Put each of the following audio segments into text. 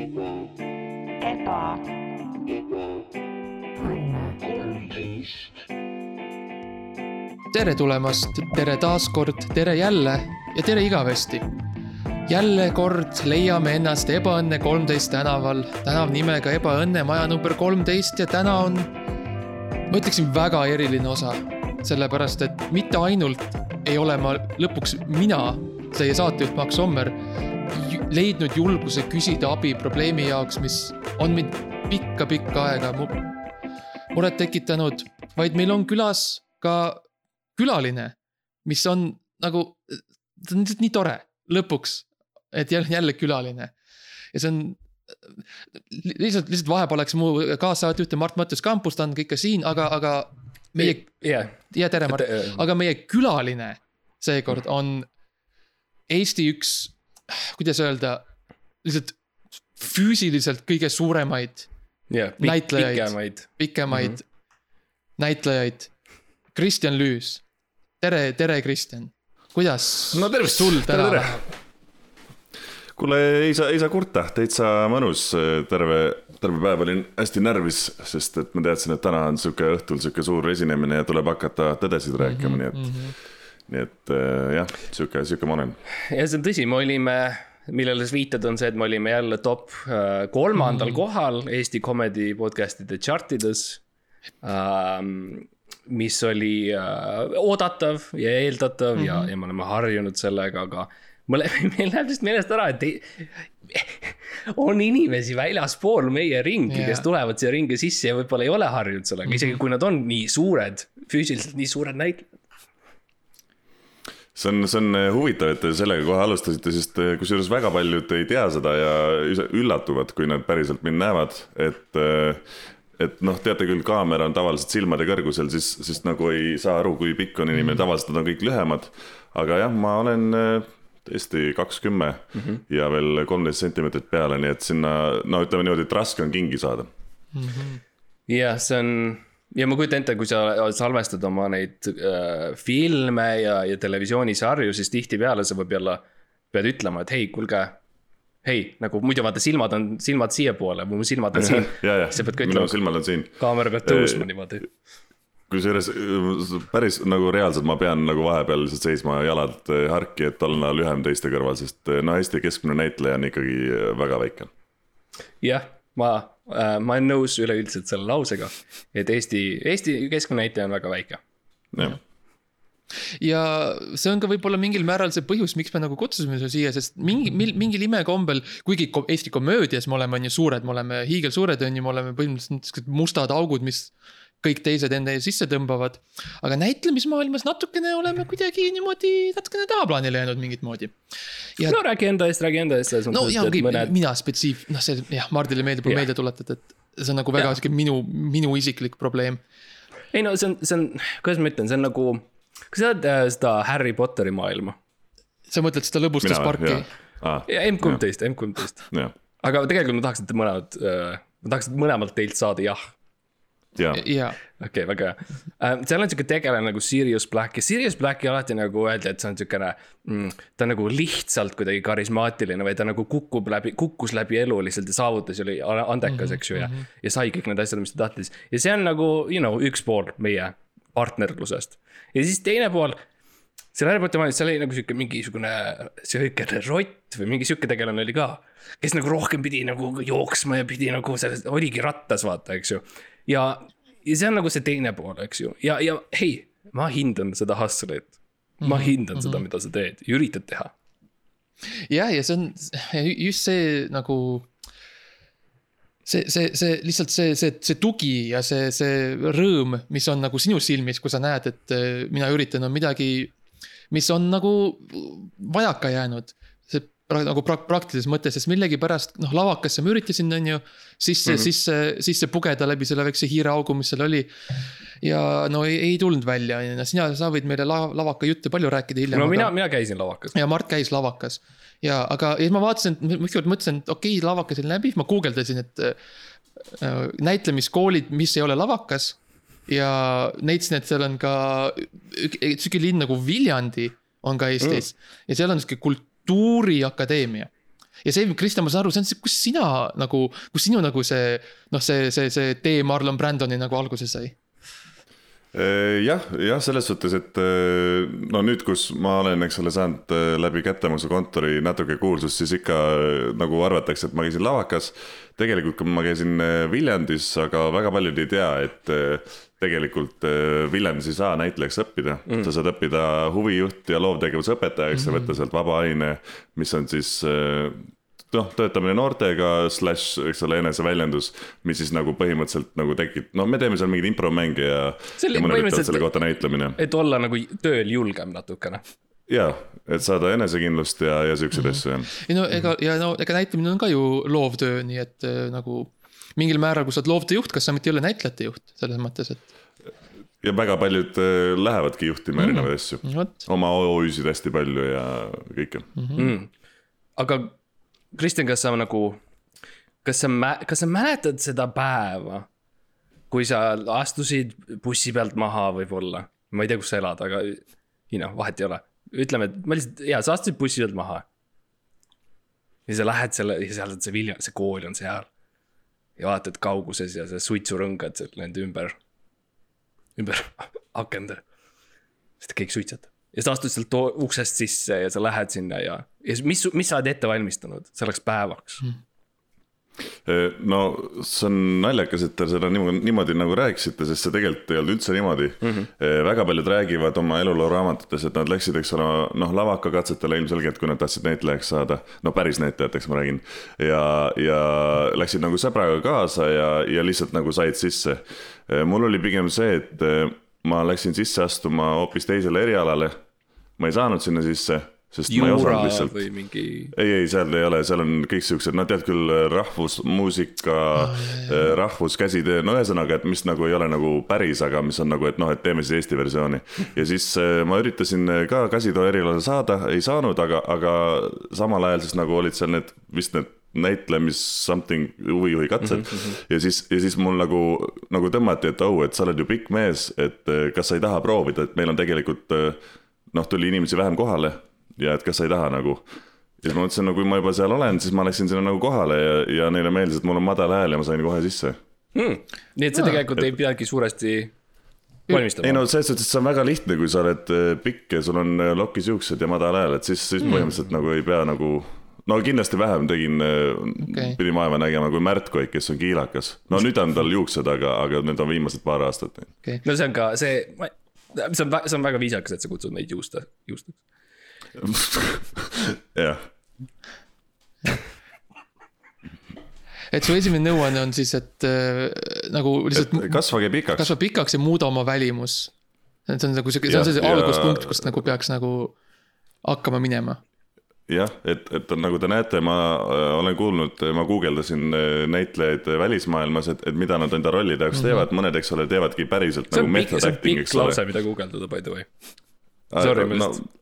eba, tere tulemast, tere taaskord, tere jälle ja tere igavesti. jälle kord leiame ennast Ebaõnne kolmteist tänaval, tänav nimega Ebaõnne maja number kolmteist ja täna on, ma ütleksin, väga eriline osa. sellepärast, et mitte ainult ei ole ma lõpuks mina, teie saatejuht Max Sommer, leidnud julguse küsida abi probleemi jaoks, mis on mind pikka-pikka aega mu- muret tekitanud, vaid meil on külas ka külaline, mis on nagu, see on lihtsalt nii tore lõpuks, et jälle, jälle külaline. ja see on lihtsalt, lihtsalt vahepeal läks mu kaassaatejuht Mart Mattias kampus, ta on ikka siin, aga, aga meie, jah, ja tere, Mart, äh, aga meie külaline seekord on Eesti üks, kuidas öelda, lihtsalt füüsiliselt kõige suuremaid, jah, näitlejaid. pikemaid. pikemaid mm -hmm. näitlejaid. Kristjan Lüüs, tere, tere, Kristjan. kuidas no tervist, sul tere, täna tere. läheb? kuule, ei saa, ei saa kurta, täitsa mõnus, terve, terve päev olin hästi närvis, sest et ma teadsin, et täna on sihuke õhtul sihuke suur esinemine ja tuleb hakata tõdesid rääkima mm, -hmm. nii et, nii et äh, jah, sihuke, sihuke ma olen. ja see on tõsi, me olime, millele sa viitad, on see, et me olime jälle top äh, kolmandal mm. kohal Eesti comedy podcast'ide chart ides ähm,. mis oli äh, oodatav ja eeldatav mm -hmm. ja, ja me oleme harjunud sellega, aga mulle, meil läheb lihtsalt meelest ära, et ei, on inimesi väljaspool meie ringi yeah., kes tulevad siia ringi sisse ja võib-olla ei ole harjunud sellega mm, -hmm. isegi kui nad on nii suured, füüsiliselt nii suured näitlejad. See on, see on huvitav, et te sellega kohe alustasite, sest äh, kusjuures väga paljud ei tea seda ja üllatuvad, kui nad päriselt mind näevad, et et noh, teate küll, kaamera on tavaliselt silmade kõrgusel, siis, siis nagu ei saa aru, kui pikk on inimene, tavaliselt nad on kõik lühemad. aga jah, ma olen äh, tõesti kaks kümme mm -hmm. ja veel kolmteist sentimeetrit peale, nii et sinna, no ütleme niimoodi, et raske on kingi saada. jah, see on ja ma kujutan ette, kui sa salvestad oma neid äh, filme ja, ja televisioonisarju, siis tihtipeale sa võib-olla pead ütlema, et hei, kuulge. hei, nagu muidu vaata silmad on, silmad siiapoole, mu silmad on siin. sa pead ka ütlema, silmad on siin kaamera peab tõusma niimoodi. kusjuures äh, päris nagu reaalselt ma pean nagu vahepeal lihtsalt seisma jalad äh, harki, et olla lühem teiste kõrval, sest äh, no Eesti keskmine näitleja on ikkagi väga väike. jah, ma ma olen nõus üleüldiselt selle lausega, et Eesti, Eesti keskmine näitaja on väga väike. jah, ja see on ka võib-olla mingil määral see põhjus, miks me nagu kutsusime su siia, sest mingi, mingil imekombel, kuigi Eesti komöödias me oleme on ju suured, me oleme hiigelsuured on ju, me oleme põhimõtteliselt mustad augud, mis kõik teised enda sisse tõmbavad. aga näitlemismaailmas natukene oleme kuidagi niimoodi natukene tahaplaanile jäänud mingit moodi. Ja- no räägi enda eest, räägi enda eest selles no mõttes, ja et okei, mõned, mina spetsiif-, noh, see jah, Mardile meeldib mulle meelde tuletada, et see on nagu väga sihuke minu, minu isiklik probleem. ei no see on, see on, kuidas ma ütlen, see on nagu, kas sa tead äh, seda Harry Potteri maailma? sa mõtled seda lõbustusparki? Ah, M13, M13. jah, aga tegelikult ma tahaks, et te mõlemad äh,, ma tahaks mõlemalt teilt saada jah. ja, jaa, okei väga hea äh,. seal on sihuke tegelane nagu Sirius Black ja Sirius Blacki alati nagu öeldi, et see on siukene mm,. ta on nagu lihtsalt kuidagi karismaatiline või ta nagu kukub läbi, kukkus läbi elu lihtsalt ja saavutas ja oli andekas, eks ju, ja. ja sai kõik need asjad, mis ta tahtis ja see on nagu, you know, üks pool meie partnerlusest. ja siis teine pool seal Harry Potteri maailmas, seal oli nagu sihuke mingisugune sihukene rott või mingi sihuke tegelane oli ka. kes nagu rohkem pidi nagu jooksma ja pidi nagu selles, oligi rattas, vaata, eks ju. ja, ja see on nagu see teine pool, eks ju, ja, ja hei, ma hindan seda hustle'it. ma hindan mm -hmm. seda, mida sa teed ja üritad teha. jah, ja see on just see nagu see, see, see lihtsalt see, see, see tugi ja see, see rõõm, mis on nagu sinu silmis, kui sa näed, et eh, mina üritan, on midagi, mis on nagu vajaka jäänud. Pra, nagu pra, praktilises mõttes, sest millegipärast noh, lavakasse ma üritasin, on ju, sisse mm, -hmm. sisse, sisse pugeda läbi selle väikse hiireaugu, mis seal oli. ja no ei, ei tulnud välja, on ju, sina, sa võid meile la, lavaka jutte palju rääkida hiljem. no mina, mina käisin lavakas. ja Mart käis lavakas ja, aga ja siis ma vaatasin, ükskord mõtlesin, et okei okay,, lavakas oli läbi, ma guugeldasin, et äh, näitlemiskoolid, mis ei ole lavakas. ja näitasin, et seal on ka sihuke linn nagu Viljandi on ka Eestis mm. ja seal on sihuke kultuuriakadeemia. ja see, Kristjan, ma saan aru, see on see, kus sina nagu, kus sinu nagu see noh, see, see, see tee Marlon Brandoni nagu alguse sai jah, jah, selles suhtes, et äh, no nüüd, kus ma olen, eks ole, saanud äh, läbi kättemaksukontori natuke kuulsust, siis ikka äh, nagu arvatakse, et ma käisin lavakas. tegelikult, kui ma käisin Viljandis, aga väga paljud ei tea, et tegelikult Viljandis ei saa näitlejaks õppida mm., sa saad õppida huvijuht ja loovtegevuse õpetajaks mm ja võtta sealt vaba aine, mis on siis noh, töötamine noortega, slaš, eks ole, eneseväljendus, mis siis nagu põhimõtteliselt nagu tekib, no me teeme seal mingeid impromänge ja, ja selle kohta näitlemine. et olla nagu tööl julgem natukene. ja, et saada enesekindlust ja, ja siukseid mm -hmm. asju, jah. ei no ega, ja no ega näitlemine on ka ju loovtöö, nii et äh, nagu mingil määral, kui sa oled loovtöö juht, kas sa mitte ei ole näitlejate juht, selles mõttes, et ja väga paljud äh, lähevadki juhtima mm. erinevaid asju mm., oma OÜ-sid hästi palju ja kõike mm. -hmm. Mm. aga Kristjan, kas sa nagu, kas sa, kas sa mäletad seda päeva, kui sa astusid bussi pealt maha võib-olla, ma ei tea, kus sa elad, aga you know, vahet ei ole. ütleme, et ma lihtsalt, jaa, sa astusid bussi pealt maha. ja sa lähed selle, ja seal on see Vilja, see kool on seal. Ja vaatad kauguses ja see suitsurõngad seal nende ümber, ümber akende. sest kõik suitsetab ja sa astud sealt uksest sisse ja sa lähed sinna ja, ja mis, mis sa oled ette valmistanud selleks päevaks mm.? No see on naljakas, et te seda niimoodi, niimoodi nagu rääkisite, sest see tegelikult ei olnud üldse niimoodi mm. -hmm. väga paljud räägivad oma elulooraamatutes, et nad läksid, eks ole, noh, lavakakatsetele ilmselgelt, kui nad tahtsid näitlejaks saada. no päris näitlejateks ma räägin. ja, ja läksid nagu sõbraga kaasa ja, ja lihtsalt nagu said sisse. mul oli pigem see, et ma läksin sisse astuma hoopis teisele erialale. ma ei saanud sinna sisse, sest Juura ma ei osanud lihtsalt. Mingi... ei, ei, seal ei ole, seal on kõik siuksed, no tead küll, rahvusmuusika oh,, rahvuskäsitöö, no ühesõnaga, et mis nagu ei ole nagu päris, aga mis on nagu, et noh, et teeme siis Eesti versiooni. ja siis äh, ma üritasin ka käsitöö erialale saada, ei saanud, aga, aga samal ajal siis nagu olid seal need vist need näitlemis something huvijuhi katsed mm. -hmm. ja siis, ja siis mul nagu, nagu tõmmati, et oh, et sa oled ju pikk mees, et eh, kas sa ei taha proovida, et meil on tegelikult eh, noh, tuli inimesi vähem kohale ja et kas sa ei taha nagu. ja siis ma mõtlesin, no kui ma juba seal olen, siis ma läksin sinna nagu kohale ja, ja neile meeldis, et mul on madal hääl ja ma sain kohe sisse hmm.. nii et sa tegelikult et... ei pidanudki suuresti valmistama? ei no selles suhtes, et see on väga lihtne, kui sa oled eh, pikk ja sul on lokis juuksed ja madal hääl, et siis, siis hmm. põhimõtteliselt nagu ei pea nagu no kindlasti vähem tegin okay., pidin vaeva nägema kui Märt Koik, kes on kiilakas. no nüüd on tal juuksed, aga, aga need on viimased paar aastat okay.. no see on ka see, see on, see on väga viisakas, et sa kutsud neid juuste, juusteks jah et su esimene nõuanne on siis, et äh, nagu lihtsalt. kasvage pikaks. kasva pikaks ja muuda oma välimus. see on nagu sihuke, see on see alguspunkt, kust nagu peaks nagu hakkama minema jah, et, et nagu te näete, ma äh, olen kuulnud, ma guugeldasin äh, näitlejaid välismaailmas, et, et mida nad enda rollide jaoks mm -hmm. teevad, mõned, eks ole, teevadki päriselt see nagu method acting, eks ole. lause, mida guugeldada, by the way. Sorry, ma just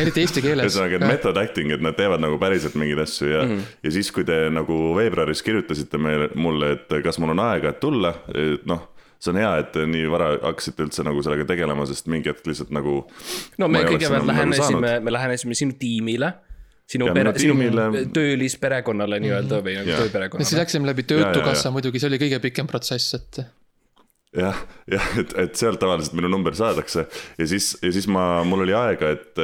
eriti eesti keeles. ühesõnaga, et method acting, et nad teevad nagu päriselt mingeid asju ja mm, -hmm. ja siis, kui te nagu veebruaris kirjutasite meile, mulle, et kas mul on aega, et tulla, et noh see on hea, et nii vara hakkasite üldse nagu sellega tegelema, sest mingi hetk lihtsalt nagu. no me kõigepealt lähenesime nagu, me lähenesime sinu tiimile sinu ja pere, sinu tiimile... töölisperekonnale nii-öelda või nagu tööperekonnale. siis läksime läbi Töötukassa muidugi, see oli kõige pikem protsess, et jah, jah, et, et sealt tavaliselt minu number saadakse ja siis, ja siis ma, mul oli aega, et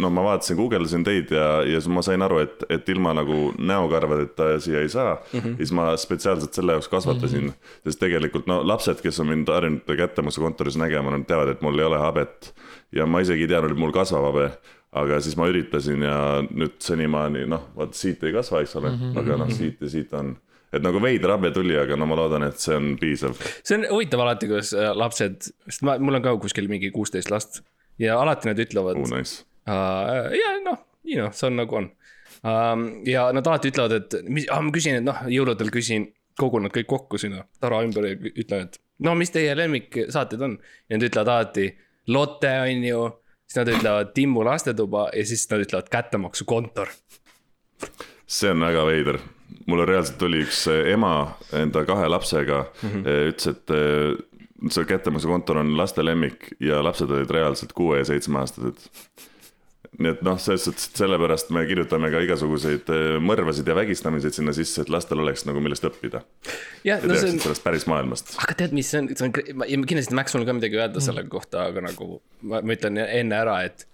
no ma vaatasin, guugeldasin teid ja, ja siis ma sain aru, et, et ilma nagu näokarvadeta siia ei saa mm. -hmm. ja siis ma spetsiaalselt selle jaoks kasvatasin mm, -hmm. sest tegelikult no lapsed, kes on mind harjunud kättemaksukontoris nägema, nad teavad, et mul ei ole habet. ja ma isegi ei teadnud, et mul kasvab habe aga siis ma üritasin ja nüüd senimaani noh, vaat siit ei kasva, eks ole mm, -hmm. aga noh, siit ja siit on et nagu veider habe tuli, aga no ma loodan, et see on piisav. see on huvitav alati, kuidas äh, lapsed, sest ma, mul on ka kuskil mingi kuusteist last ja alati nad ütlevad uh,. Nice. Uh, ja noh, nii noh, see on nagu on um,. ja nad alati ütlevad, et mis ah,, ma küsin, et noh, jõuludel küsin, kogun nad kõik kokku sinna tara ümber ja ütlen, et no mis teie lemmiksaated on. ja nad ütlevad alati Lotte on ju siis nad ütlevad Timmu lastetuba ja siis nad ütlevad kättemaksukontor. see on väga veider, mul reaalselt tuli üks eh, ema enda kahe lapsega mm, -hmm. ütles, et eh, see kättemaksukontor on laste lemmik ja lapsed olid reaalselt kuue ja seitsmeaastased nii et noh, selles suhtes, et sellepärast me kirjutame ka igasuguseid äh, mõrvasid ja vägistamiseid sinna sisse, et lastel oleks nagu millest õppida. ja no teaksid on, sellest päris maailmast. aga tead, mis see on, see on, ma- ja kindlasti Max on ka midagi öelda Mm. selle kohta, aga nagu ma, ma ütlen enne ära, et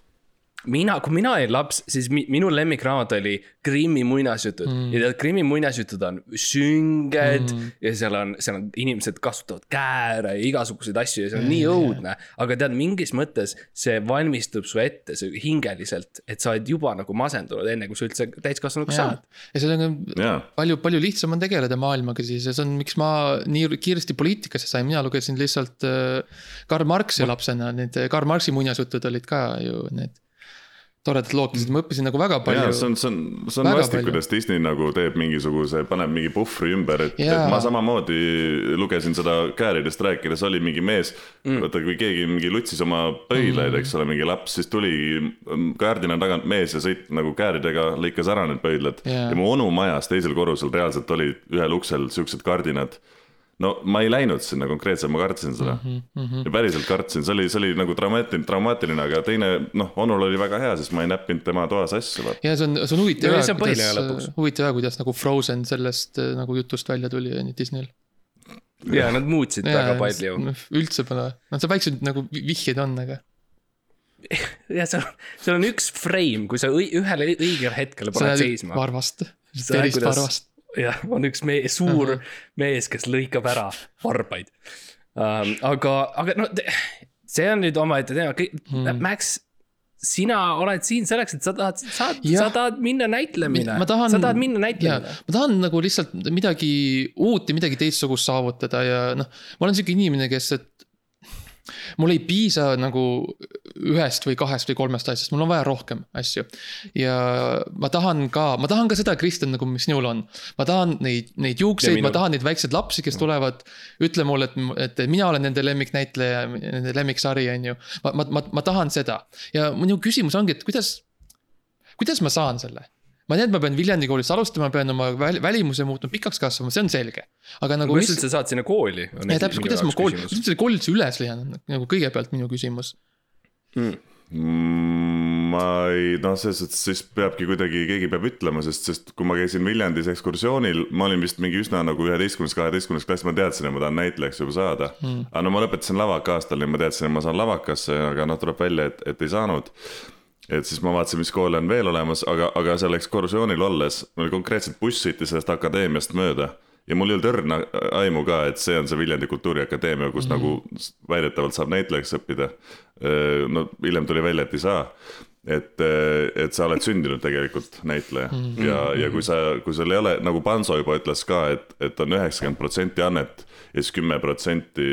mina, kui mina olin laps, siis mi, minu lemmikraamat oli Krimmi muinasjutud mm. ja tead, Krimmi muinasjutud on sünged mm. ja seal on, seal on inimesed kasutavad kääre ja igasuguseid asju ja see on nii õudne. aga tead, mingis mõttes see valmistub su ette see hingeliselt, et sa oled juba nagu masendunud, enne kui sa üldse täiskasvanuks ja saad. ja sellega jaa, palju, palju lihtsam on tegeleda maailmaga siis ja see on, miks ma nii kiiresti poliitikasse sain, mina lugesin lihtsalt äh, Karl Marxi lapsena, need Karl Marxi muinasjutud olid ka ju need toredad lookesed, ma õppisin nagu väga palju see on, see on, see on vastik, kuidas Disney nagu teeb mingisuguse, paneb mingi puhvri ümber, et, et ma samamoodi lugesin seda kääridest rääkides, oli mingi mees mm., vaata kui keegi mingi lutsis oma pöidlaid mm., eks ole, mingi laps, siis tuli kaardina tagant mees ja sõit nagu kääridega lõikas ära need pöidlad Jaa. ja mu onu majas teisel korrusel reaalselt olid ühel uksel siuksed kardinad no ma ei läinud sinna konkreetselt, ma kartsin seda mm. -hmm. ja päriselt kartsin, see oli, see oli nagu traumaatiline, traumaatiline, aga teine noh, onul oli väga hea, sest ma ei näppinud tema toas asju, ja see on, see on huvitav Ja see on põhiline lõpuks., huvitav kuidas nagu Frozen sellest äh, nagu jutust välja tuli on ju Disneyl. ja nad muutsid väga palju. üldse pole, noh, seal väiksed nagu vi- vihjeid on, aga ja seal, seal on üks frame, kui sa õi- ühel õigel hetkel paned seisma. varvast, kuidas- varvast. jah, on üks mees, suur uh -huh. mees, kes lõikab ära varbaid um,. aga, aga no see on nüüd omaette teema, Hmm. Max, sina oled siin selleks, et sa tahad, sa, Jah. sa tahad minna tahan. sa tahad minna näitlema. ma tahan nagu lihtsalt midagi uut ja midagi teistsugust saavutada ja noh, ma olen sihuke inimene, kes, et. Mul ei piisa nagu ühest või kahest või kolmest asjast, mul on vaja rohkem asju. ja ma tahan ka, ma tahan ka seda, Kristjan, nagu mis sinul on. ma tahan neid, neid juukseid, ma tahan neid väikseid lapsi, kes tulevad. ütle mulle, et, et mina olen nende lemmiknäitleja, nende lemmiksari, on ju. ma, ma, ma, ma tahan seda ja minu küsimus ongi, et kuidas, kuidas ma saan selle? Ma tean, et ma pean Viljandi koolist alustama, pean oma väl- välimuse muutma pikaks kasvama, see on selge. aga nagu kuidas mis, üldse saad sinna kooli? ja täpselt, kuidas ma kool, kuidas ma selle kooli üldse üles leian, nagu kõigepealt minu küsimus. Mm, ma ei, noh, selles suhtes siis peabki kuidagi, keegi peab ütlema, sest, sest kui ma käisin Viljandis ekskursioonil, ma olin vist mingi üsna nagu üheteistkümnes, kaheteistkümnes klass, ma teadsin, et ma tahan näitlejaks juba saada mm.. aga no ma lõpetasin lavaka aastal ja ma teadsin, et ma saan lavakasse, aga noh, tuleb välja, et, et ei saanud. Et siis ma vaatasin, mis koole on veel olemas, aga, aga seal ekskursioonil olles, mul konkreetselt buss sõitis sellest akadeemiast mööda ja mul ei olnud õrna aimu ka, et see on see Viljandi Kultuuriakadeemia, kus mm -hmm. nagu väidetavalt saab näitlejaks õppida. no hiljem tuli välja, et ei saa. et, et sa oled sündinud tegelikult näitleja mm -hmm. ja, ja kui sa, kui sul ei ole, nagu Panso juba ütles ka, et, et on üheksakümmend protsenti annet ja siis kümme protsenti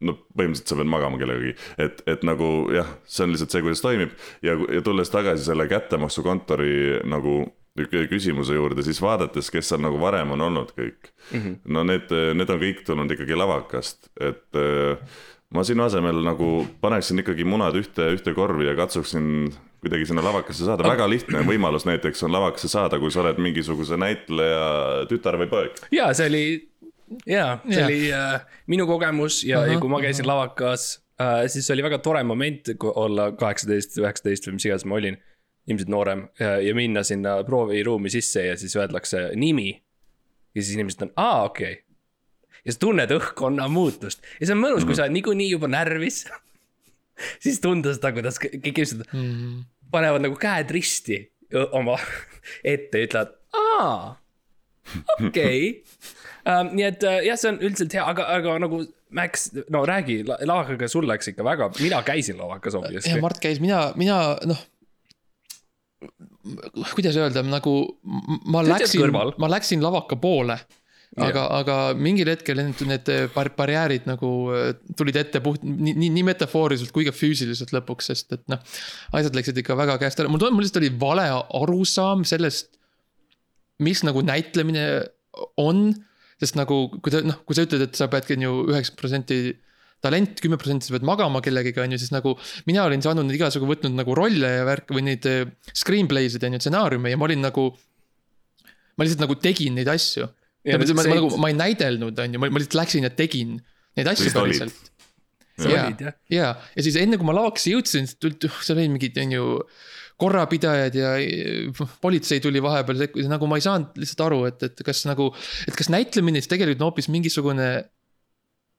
no põhimõtteliselt sa pead magama kellegagi, et, et nagu jah, see on lihtsalt see, kuidas toimib ja, ja tulles tagasi selle kättemaksukontori nagu kü- küsimuse juurde, siis vaadates, kes seal nagu varem on olnud kõik mm. -hmm. no need, need on kõik tulnud ikkagi lavakast, et äh, ma sinu asemel nagu paneksin ikkagi munad ühte, ühte korvi ja katsuksin kuidagi sinna lavakasse saada, väga lihtne võimalus näiteks on lavakasse saada, kui sa oled mingisuguse näitleja tütar või poeg. ja see oli, ja see Jah. oli äh, minu kogemus ja uh, -huh, ja kui ma käisin lavakas äh,, siis oli väga tore moment olla kaheksateist, üheksateist või mis iganes ma olin. ilmselt noorem ja, ja minna sinna prooviruumi sisse ja siis öeldakse nimi. ja siis inimesed on, aa okei okay.. ja sa tunned õhkkonna muutust ja see on mõnus, kui sa oled niikuinii juba närvis. siis tunda seda, kuidas kõik inimesed Mm. panevad nagu käed risti oma ette ja ütlevad, aa, okei. nii et äh, jah, see on üldiselt hea, aga, aga nagu Max, no räägi, lavakaga sul läks ikka väga, mina käisin lavakas ja obviously. Mart käis, mina, mina noh. kuidas öelda, nagu ma ütlesid läksin ma läksin lavaka poole. aga, aga mingil hetkel need, need bar- barjäärid nagu äh, tulid ette puht nii, nii, nii metafooriliselt kui ka füüsiliselt lõpuks, sest et noh. asjad läksid ikka väga käest ära, mul tundub, mul lihtsalt oli vale arusaam sellest, mis nagu näitlemine on. Sest nagu, kui ta noh, kui sa ütled, et sa peadki on ju üheksakümmend protsenti talent, kümme protsenti sa pead magama kellegagi, on ju, siis nagu mina olin saanud neid igasugu võtnud nagu rolle ja värke või neid eh, screenplay sid on ju, stsenaariume ja ma olin nagu. ma lihtsalt nagu tegin neid asju. Ja ma, ma, ma nagu, ma ei näidelnud, on ju, ma lihtsalt läksin ja tegin neid asju päriselt. jah. ja, ja siis enne kui ma lavaksi jõudsin, siis tulid, seal olid mingid, on ju. Korrapidajad ja eh, politsei tuli vahepeal sekkus, nagu ma ei saanud lihtsalt aru, et, et kas nagu, et kas näitlemine siis tegelikult on hoopis mingisugune.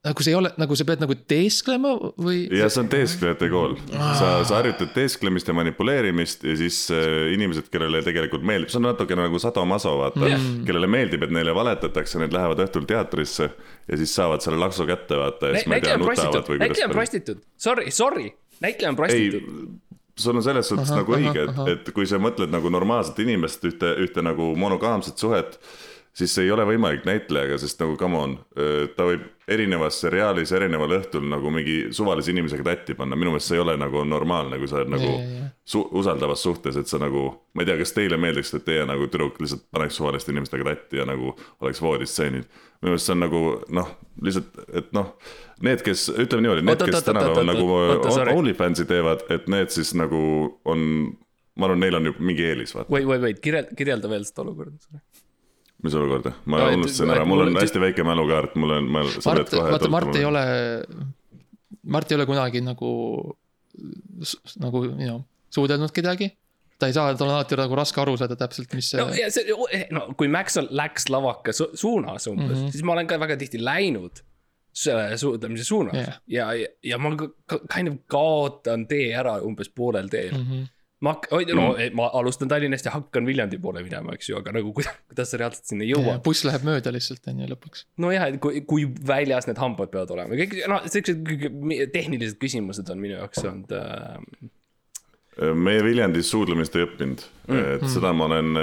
nagu see ei ole, nagu sa pead nagu teesklema või? ja see on teesklejate kool, sa, sa harjutad teesklemist ja manipuleerimist ja siis äh, inimesed, kellele tegelikult meeldib, see on natukene nagu sadomaso vaata mm.. kellele meeldib, et neile valetatakse, need lähevad õhtul teatrisse ja siis saavad selle laksu kätte vaata ja siis ma ei tea, nutavad või näitleja on kuidas. prostituut, sorry, sorry, näitleja on prostituut., sul on selles suhtes Ahah, nagu ahah, õige, et, et kui sa mõtled nagu normaalset inimest, ühte, ühte nagu monogaamset suhet, siis see ei ole võimalik näitlejaga, sest nagu come on, ta võib erinevas seriaalis erineval õhtul nagu mingi suvalise inimesega tatti panna, minu meelest see ei ole nagu normaalne, kui sa oled nagu Jaa, jaa, jaa. su usaldavas suhtes, et sa nagu, ma ei tea, kas teile meeldiks, et teie nagu tüdruk lihtsalt paneks suvaliste inimestega tatti ja nagu oleks voodistseenid. minu meelest see on nagu noh, lihtsalt, et noh, need, kes ütleme niimoodi, need, kes tänapäeval nagu. OnlyFansi teevad, et need siis nagu on, ma arvan, neil on ju mingi eelis, vaata. või, või, või kirjelda, kirjelda veel seda olukorda. Mis olukorda, ma No, unustasin ära, mul on hästi väike mälukaart, mul on, ma. Mart, vaata Mart ei. ole, Mart ei ole kunagi nagu, nagu, you know, suudelnud kedagi. ta ei saa, tal on alati nagu raske aru saada täpselt, mis no see, ja see, no kui Max on, läks lavaka su suunas umbes mm. -hmm. siis ma olen ka väga tihti läinud selle suudlemise suunas yeah. ja, ja, ja ma kind of kaotan tee ära umbes poolel teel mm. Mhm. -hmm. Ma hak-, no ma alustan Tallinnast ja hakkan Viljandi poole minema, eks ju, aga nagu kuidas, kuidas sa reaalselt sinna jõuad. buss läheb mööda lihtsalt on ju lõpuks. nojah, et kui, kui väljas need hambad peavad olema, kõik, no siuksed tehnilised küsimused on minu jaoks olnud äh,. meie Viljandis suudlemist ei õppinud mm., et seda ma olen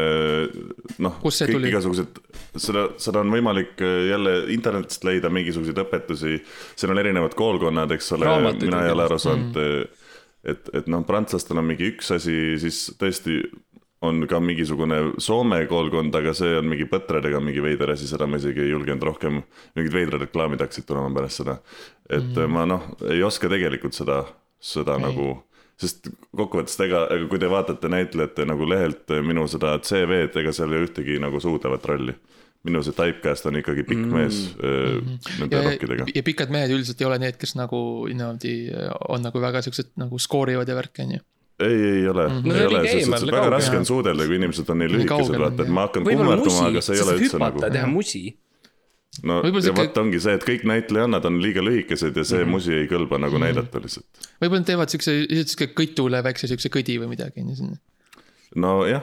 noh, Kust see tuli? igasugused, seda, seda on võimalik äh, jälle internetist leida mingisuguseid õpetusi. seal on erinevad koolkonnad, eks ole mina ei ole aru saanud Mm. et, et noh, prantslastel on mingi üks asi, siis tõesti on ka mingisugune Soome koolkond, aga see on mingi põtradega mingi veider asi, seda ma isegi ei julgenud rohkem, mingid veidrad reklaamid hakkasid tulema pärast seda. et mm. ma noh, ei oska tegelikult seda, seda ei. nagu, sest kokkuvõttes ega, ega kui te vaatate näitlejate nagu lehelt minu seda CV-d, ega seal ei ole ühtegi nagu suudlevat rolli. Minu see typecast on ikkagi pikk mm. mees mm. nende ja rokkidega., ja pikad mehed üldiselt ei ole need, kes nagu niimoodi on nagu väga siuksed nagu skoorivad ja värki on ju. ei, ei ole mm, No -hmm. ei oli ole, suhtes, et väga kaugel. raske on suudelda, kui inimesed on nii lühikesed, vaata, et ma hakkan kummardama, aga see ei sa ole üldse nagu teha musi. no Võib-olla ja sihuke- vot ongi see, et kõik näitlejannad on liiga lühikesed ja see mm -hmm. musi ei kõlba nagu näidata lihtsalt. võib-olla nad teevad siukse, lihtsalt siuke kõtule väikse siukse kõdi või midagi on ju sinna. nojah,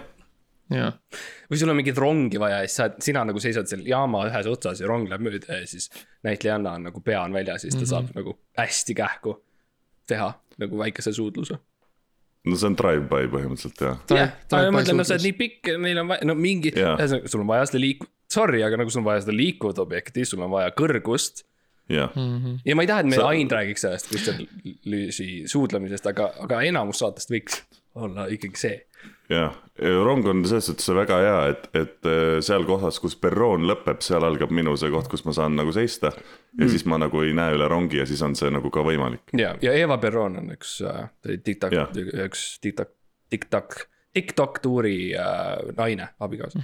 või sul on mingit rongi vaja ja siis sa, sina nagu seisad seal jaama ühes otsas ja rong läheb mööda ja siis näitlejanna on nagu pea on väljas ja siis ta mm -hmm. saab nagu hästi kähku teha nagu väikese suudluse. no see on drive-by põhimõtteliselt jah. jah, aga ma mõtlen, no sa oled nii pikk, neil on vaja, no mingi, ühesõnaga sul on vaja seda liiku-, sorry, aga nagu sul on vaja seda liikuvat objekti, sul on vaja kõrgust. jah, Mhm. ja ma ei taha, et meil Sa- Ain räägiks sellest Kristjan Lüüsi suudlemisest, aga, aga enamus saatest võiks olla ikkagi see. jah, rong on selles suhtes väga hea, et, et äh, seal kohas, kus perroon lõpeb, seal algab minu see koht, kus ma saan nagu seista. ja mm. siis ma nagu ei näe üle rongi ja siis on see nagu ka võimalik. ja, ja Eva Perron on üks äh, TikTok Jah., üks TikTok, TikTok, TikTok tuuri äh, naine, abikaasa.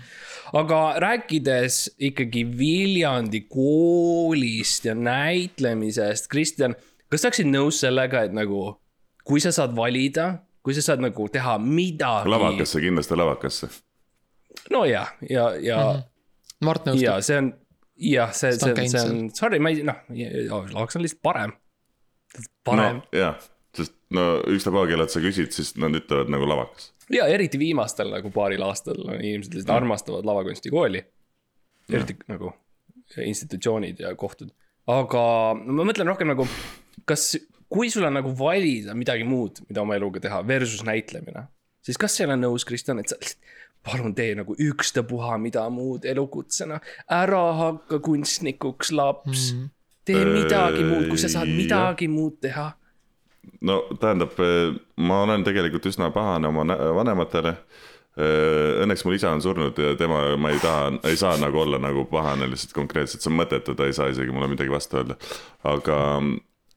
aga rääkides ikkagi Viljandi koolist ja näitlemisest, Kristjan, kas sa oleksid nõus sellega, et nagu kui sa saad valida, kui sa saad nagu teha midagi. lavakasse, kindlasti lavakasse. no ja, ja, ja mm, -hmm. Mart ja nõustub. see on, jah, see, see see on, sorry, ma ei, noh, lavaks on lihtsalt parem. parem no jah, sest no ükstapuha, kellelt sa küsid, siis nad ütlevad nagu lavakas. ja eriti viimastel nagu paaril aastal on inimesed lihtsalt armastavad lavakunstikooli. eriti nagu institutsioonid ja kohtud. aga no ma mõtlen rohkem nagu, kas, kui sul on nagu valida midagi muud, mida oma eluga teha versus näitlemine, siis kas sa ei ole nõus, Kristjan, et sa palun tee nagu ükstapuha mida muud elukutsena, ära hakka kunstnikuks, laps mm.. tee midagi muud, kui sa saad midagi muud teha. no tähendab, ma olen tegelikult üsna pahane oma vanematele. Õnneks mul isa on surnud ja tema, ma ei taha, ei saa nagu olla nagu pahane lihtsalt konkreetselt, see on mõttetu, ta ei saa isegi mulle midagi vastu öelda. aga,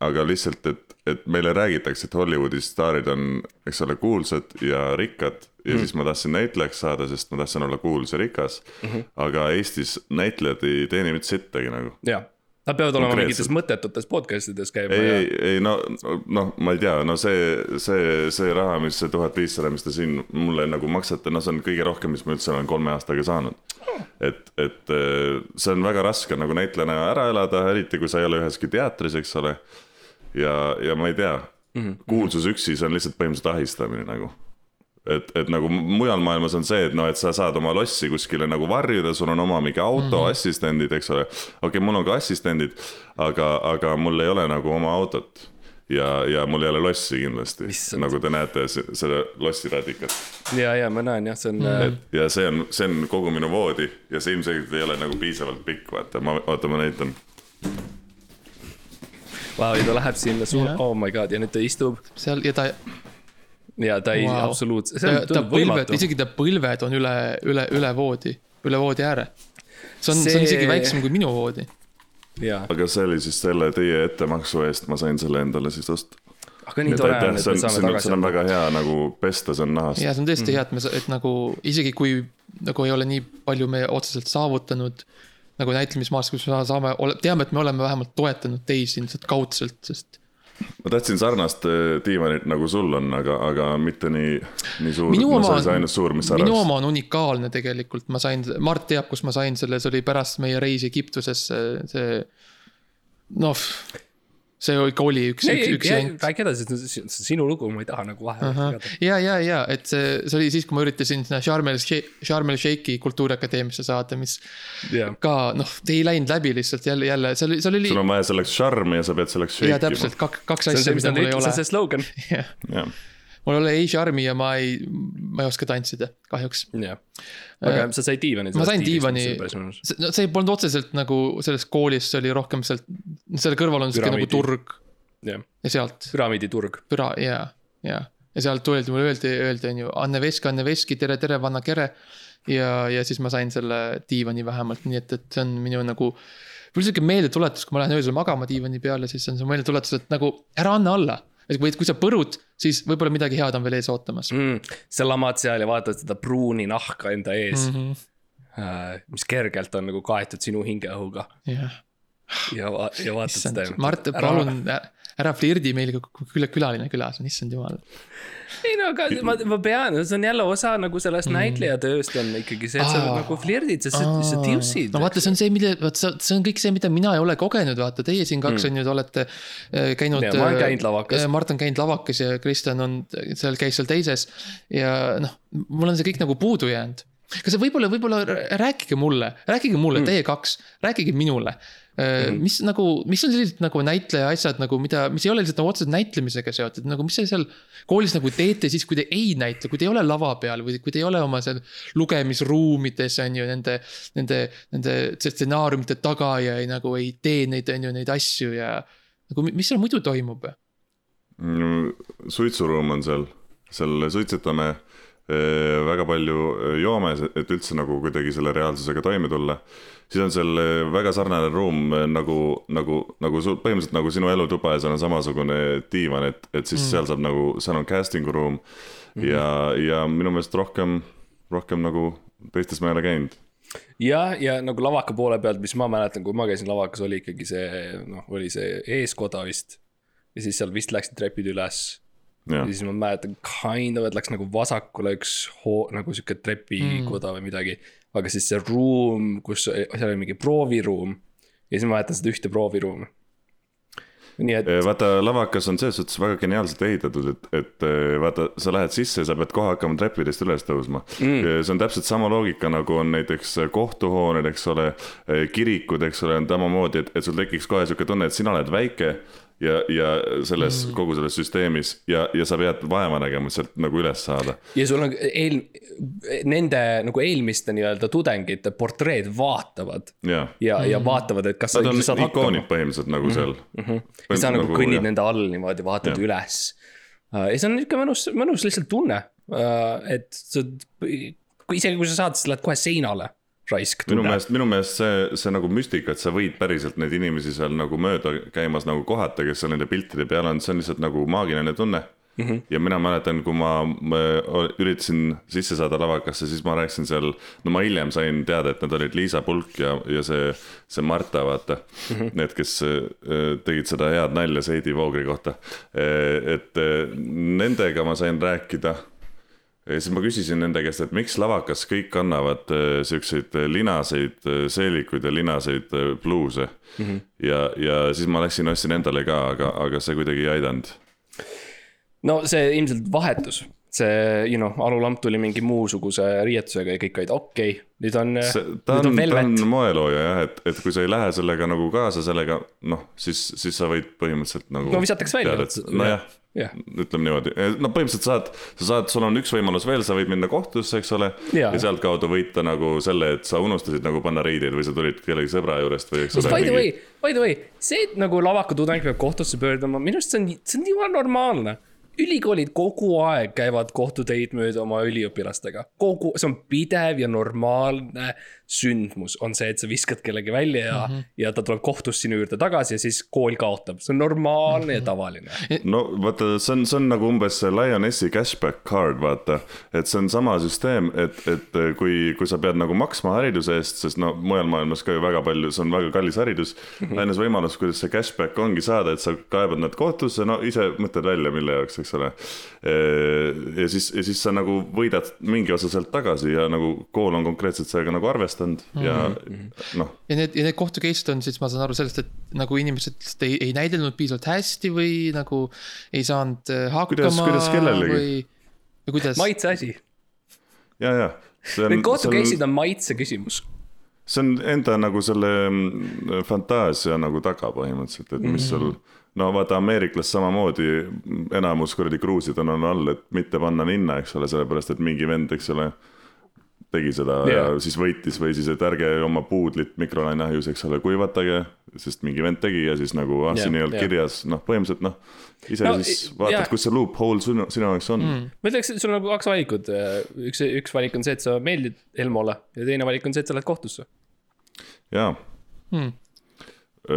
aga lihtsalt, et, et meile räägitakse, et Hollywoodi staarid on, eks ole, kuulsad ja rikkad ja mm. siis ma tahtsin näitlejaks saada, sest ma tahtsin olla kuulus ja rikas mm. -hmm. aga Eestis näitlejad ei teeni mitte sittagi nagu jah, Nad peavad olema mingites mõttetutes podcast ides käima ei, ei, ei no, noh, ma ei tea, no see, see, see raha, mis see tuhat viissada, mis te siin mulle nagu maksate, no see on kõige rohkem, mis ma üldse olen kolme aastaga saanud. et, et eh, see on väga raske nagu näitlejana ära elada, eriti kui sa ei ole üheski teatris, eks ole. ja, ja ma ei tea mm, -hmm. kuulsus üksi, see on lihtsalt põhimõtteliselt ahistamine nagu et, et nagu mujal maailmas on see, et noh, et sa saad oma lossi kuskile nagu varjuda, sul on oma mingi auto mm, -hmm. assistendid, eks ole. okei okay,, mul on ka assistendid, aga, aga mul ei ole nagu oma autot. ja, ja mul ei ole lossi kindlasti, nagu te näete se- selle lossi radikat. ja, ja ma näen jah, see on mm., ja see on, see on kogu minu voodi ja see ilmselgelt ei ole nagu piisavalt pikk, vaata, ma, oota, ma näitan. vau, ja ta läheb sinna suur Jah., oh my god, ja nüüd ta istub seal ja ta, ja ta ei wow. absoluutselt, see ta, on ta põlved, isegi ta põlved on üle, üle, üle voodi, üle voodi ääre. see on, see on See- isegi väiksem kui minu voodi. aga see oli siis selle teie ettemaksu eest, ma sain selle endale siis osta. aga nii tore on, et see me on, see saame on, see on tagasi. väga hea nagu pesta, see on nahast. ja see on Mm. tõesti hea, et me, et nagu isegi kui nagu ei ole nii palju me otseselt saavutanud nagu näitlemismaas, kus me saame, teame, et me oleme vähemalt toetanud teisi ilmselt kaudselt, sest ma tahtsin sarnast äh, diivanit nagu sul on, aga, aga mitte nii, nii suur. minu oma sa minu oma on unikaalne tegelikult, ma sain, Mart teab, kus ma sain selle, see oli pärast meie reisi Egiptusesse, see. noh, see ikka oli üks, üks, üks jant. räägi edasi, see on sinu lugu, ma ei taha nagu vahele ja, ja, ja et see, see oli siis, kui ma üritasin sinna Sharm el Sheikh, Sharm el Sheikhi kultuuriakadeemiasse saada, mis jah, ka noh, ei läinud läbi lihtsalt jälle, jälle, seal oli, seal oli sul. on vaja selleks šarmi ja sa pead selleks ja shake'ima. täpselt kaks, kaks asja, mis mida mul ei ütlesid, see ole on see. slogan. jah, jah, mul ei ole ei charmi ja ma ei, ma ei oska tantsida, kahjuks. jah, aga sa said diivani. ma sain diivani, no see polnud otseselt nagu selles koolis, see oli rohkem sealt, selle kõrval on siuke nagu turg ja sealt püramiiditurg. püra ja, ja, ja sealt tuldi, mulle öeldi, öeldi on ju Anne Veski, Anne Veski, tere, tere, vanna kere. ja, ja siis ma sain selle diivani vähemalt, nii et, et see on minu nagu. mul sihuke meeldetuletus, kui ma lähen öösel magama diivani peale, siis on see meeldetuletus, et nagu ära anna alla. Et või kui sa põrud, siis võib-olla midagi head on veel ees ootamas mm,. sa lamad seal ja vaatad seda pruuni nahka enda ees mm. mm, -hmm. mis kergelt on nagu kaetud sinu hingeõhuga -hmm. jah, ja, ja vaatad issand seda., Mart, palun ära flirdi meiega, küla- külaline külas on, issand jumal. ei no aga ma, ma pean, see on jälle osa nagu sellest mm. näitleja tööst on ikkagi see, et sa Aa. nagu flirdid, sa, sa tiusid no vaata, see on see, mille, vot see, see on kõik see, mida mina ei ole kogenud, vaata, teie siin kaks on ju, te olete äh, käinud. Ma olen käinud lavakas. Mart on käinud lavakas ja Kristjan on seal, käis seal teises ja noh, mul on see kõik nagu puudu jäänud kas võib-olla, võib-olla rääkige mulle, rääkige mulle mm., teie kaks, rääkige minule mm.. mis nagu, mis on sellised nagu näitleja asjad nagu, mida, mis ei ole lihtsalt nagu otseselt näitlemisega seotud, nagu mis te seal koolis nagu teete siis, kui te ei näitle, kui te ei ole lava peal või kui te ei ole oma seal lugemisruumides on ju nende, nende, nende stsenaariumite taga ja ei, nagu ei tee neid, on ju, neid asju ja nagu mi- mis seal muidu toimub? suitsuruum on seal, seal suitsetame eh, väga palju eh, joome, et üldse nagu kuidagi selle reaalsusega toime tulla. Siis on seal eh, väga sarnane ruum eh, nagu, nagu, nagu sul põhimõtteliselt nagu sinu elutuba ja seal on samasugune diivan, et, et siis mm. seal saab nagu, seal on casting room mm. ja, ja minu meelest rohkem, rohkem nagu teistes ma ei ole käinud. jah, ja nagu lavaka poole pealt, mis ma mäletan, kui ma käisin lavakas, oli ikkagi see noh, oli see eeskoda vist. ja siis seal vist läksid trepid üles ja siis ma mäletan kind of, et läks nagu vasakule üks hoo-, nagu sihuke trepikoda mm. või midagi. Aga siis see ruum, kus, seal oli mingi prooviruum ja siis ma mäletan seda ühte prooviruumi. nii et, vaata, lavakas on selles suhtes väga geniaalselt ehitatud, et, et vaata, sa lähed sisse ja sa pead kohe hakkama trepidest üles tõusma mm.. see on täpselt sama loogika, nagu on näiteks kohtuhooned, eks ole, kirikud, eks ole, on samamoodi, et, et sul tekiks kohe sihuke tunne, et sina oled väike ja, ja selles mm., kogu selles süsteemis ja, ja sa pead vaeva nägema, et sealt nagu üles saada. ja sul on eel-, nende nagu eelmiste nii-öelda tudengite portreed vaatavad jah, ja mm., ja vaatavad, et kas nad sa saad ikoonid hakkama. põhimõtteliselt nagu seal mm. -hmm. ja sa nagu kõnnid nagu, nende all niimoodi, vaatad Jah. üles. ja see on nihuke mõnus, mõnus lihtsalt tunne, et sa, kui isegi kui sa saad, siis lähed kohe seinale, raisk minu tunne. meelest, minu meelest see, see nagu müstika, et sa võid päriselt neid inimesi seal nagu mööda käimas nagu kohata, kes seal nende piltide peal on, see on lihtsalt nagu maagiline tunne. mm. -hmm. ja mina mäletan, kui ma, ma üritasin sisse saada lavakasse, siis ma rääkisin seal, no ma hiljem sain teada, et nad olid Liisa Pulk ja, ja see, see Marta, vaata mm. -hmm. Need, kes äh, tegid seda head nalja Seidi Voogri kohta. et äh, nendega ma sain rääkida ja siis ma küsisin nende käest, et miks lavakas kõik kannavad äh, siukseid linaseid äh, seelikuid ja linaseid äh, pluuse mm. -hmm. ja, ja siis ma läksin ostsin endale ka, aga, aga see kuidagi ei aidanud. no see ilmselt vahetus, see, you know, alulamp tuli mingi muusuguse riietusega ja kõik olid okei okay,, nüüd on, ta on, ta on moelooja jah, et, et kui sa ei lähe sellega nagu kaasa sellega, noh, siis, siis sa võid põhimõtteliselt nagu. No visatakse välja. nojah Jah. ütleme niimoodi, no põhimõtteliselt saad, sa saad, sul on üks võimalus veel, sa võid minna kohtusse, eks ole. Jaa. ja sealtkaudu võita nagu selle, et sa unustasid nagu panna riideid või sa tulid kellegi sõbra juurest või mis by the way, by the way, see, et nagu lavakatudeng peab kohtusse pöörduma, minu arust see on, see on jumala normaalne. Ülikoolid kogu aeg käivad kohtuteid mööda oma üliõpilastega, kogu, see on pidev ja normaalne sündmus on see, et sa viskad kellegi välja ja mm, -hmm. ja ta tuleb kohtust sinu juurde tagasi ja siis kool kaotab, see on normaalne mm -hmm. ja tavaline. no vaata, see on, see on nagu umbes see Lionessi cashback card, vaata. et see on sama süsteem, et, et kui, kui sa pead nagu maksma hariduse eest, sest no mujal maailmas ka ju väga palju, see on väga kallis haridus mm -hmm.. ainus võimalus, kuidas see cashback ongi saada, et sa kaebad nad kohtusse, no ise mõtled välja, mille jaoks, eks ole. ja siis, ja siis sa nagu võidad mingi osa sealt tagasi ja nagu kool on konkreetselt sellega nagu arvestanud ja noh ja need, ja need kohtu case'id on siis, ma saan aru sellest, et nagu inimesed lihtsalt ei, ei näidelnud piisavalt hästi või nagu ei saanud äh, hakkama. Kuidas- kuidas kellelegi? või, või kuidas? maitse asi, ja, ja. need kohtu case'id on maitse küsimus. see on enda nagu selle mm, fantaasia nagu taga põhimõtteliselt, et mis sul. No vaata, ameeriklas samamoodi enamus kuradi kruusid on on all, et mitte panna ninna, eks ole, sellepärast et mingi vend, eks ole. tegi seda yeah. Ja siis võitis või siis, et ärge oma puudlit mikrolaineahjus, eks ole, kuivatage. sest mingi vend tegi ja siis nagu ah, siin ei olnud jah. kirjas, noh, põhimõtteliselt noh. ise No, siis vaatad jah., kus see loophole sinu, sinu jaoks on mm.. ma ütleks, et sul on nagu kaks valikut, üks, üks valik on see, et sa meeldid Elmole ja teine valik on see, et sa lähed kohtusse. jaa Hmm.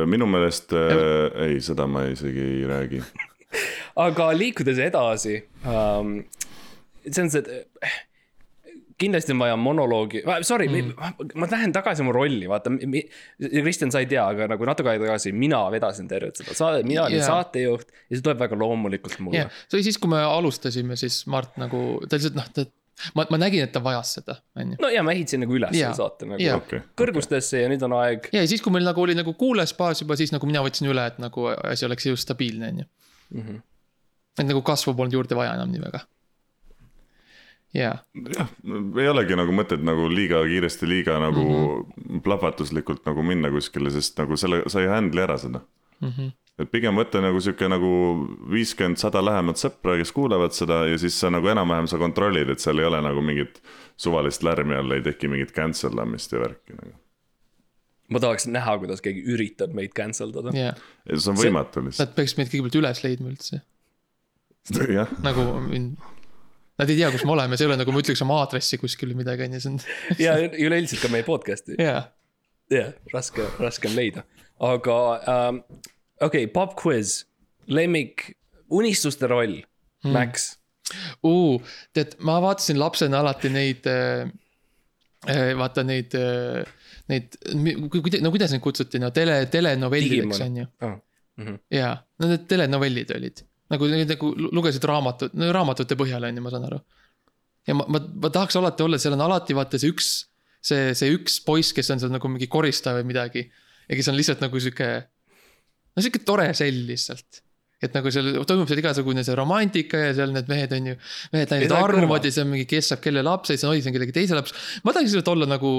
Minu meelest äh,, ei, seda ma isegi ei räägi. aga liikudes edasi um,, see on see, et eh, kindlasti on vaja monoloogi, sorry mm., ma, ma lähen tagasi oma rolli, vaata. Kristjan, sa ei tea, aga nagu natuke aega tagasi mina vedasin tervet seda saadet, mina olin yeah. saatejuht ja see tuleb väga loomulikult mulle jah, see oli siis, kui me alustasime, siis Mart nagu, ta lihtsalt noh, ta, ma, ma nägin, et ta vajas seda, on ju. no ja ma ehitasin nagu üles selle saate nagu Jaa. okei, kõrgustesse ja nüüd on aeg. ja, ja siis, kui meil nagu oli nagu kuulajasbaas juba, siis nagu mina võtsin üle, et nagu asi oleks just stabiilne, on ju. Mhm. et nagu kasvu polnud juurde vaja enam nii väga. jaa, jah, ei olegi nagu mõtet nagu liiga kiiresti, liiga nagu mm -hmm. plahvatuslikult nagu minna kuskile, sest nagu selle, sa ei handle'i ära seda mm. -hmm. Et pigem võtta nagu sihuke nagu viiskümmend, sada lähemat sõpra, kes kuulavad seda ja siis sa nagu enam-vähem sa kontrollid, et seal ei ole nagu mingit suvalist lärmi all, ei teki mingit cancel amist ja värki nagu. ma tahaks näha, kuidas keegi üritab meid cancel dada. jaa. see on võimatu lihtsalt, Nad peaksid meid kõigepealt üles leidma üldse, jah. nagu mind. Nad ei tea, kus me oleme, see ei ole nagu ma ütleks oma aadressi kuskil või midagi, on ju, see on, ja üleüldiselt ka meie podcast'i. jaa. jah, raske, raske on leida, aga ähm, okei okay,, pop quiz, lemmik, unistuste roll mm., Max. uh,. tead, ma vaatasin lapsena alati neid äh,, vaata neid äh,, neid, no kuidas neid kutsuti, no tele, telenovellideks on ju. Oh. Mm -hmm. jaa, no need telenovellid olid nagu, nagu lugesid raamatut, no raamatute põhjal on ju, ma saan aru. ja ma, ma, ma tahaks alati olla, seal on alati vaata see üks, see, see üks poiss, kes on seal nagu mingi koristaja või midagi. ja kes on lihtsalt nagu sihuke, no sihuke tore sell lihtsalt et nagu seal toimub seal igasugune see romantika ja seal need mehed on ju, mehed on armuvad ja siis on mingi, kes saab kelle lapse siis on oi, see on kellegi teise laps. ma tahaks lihtsalt olla nagu,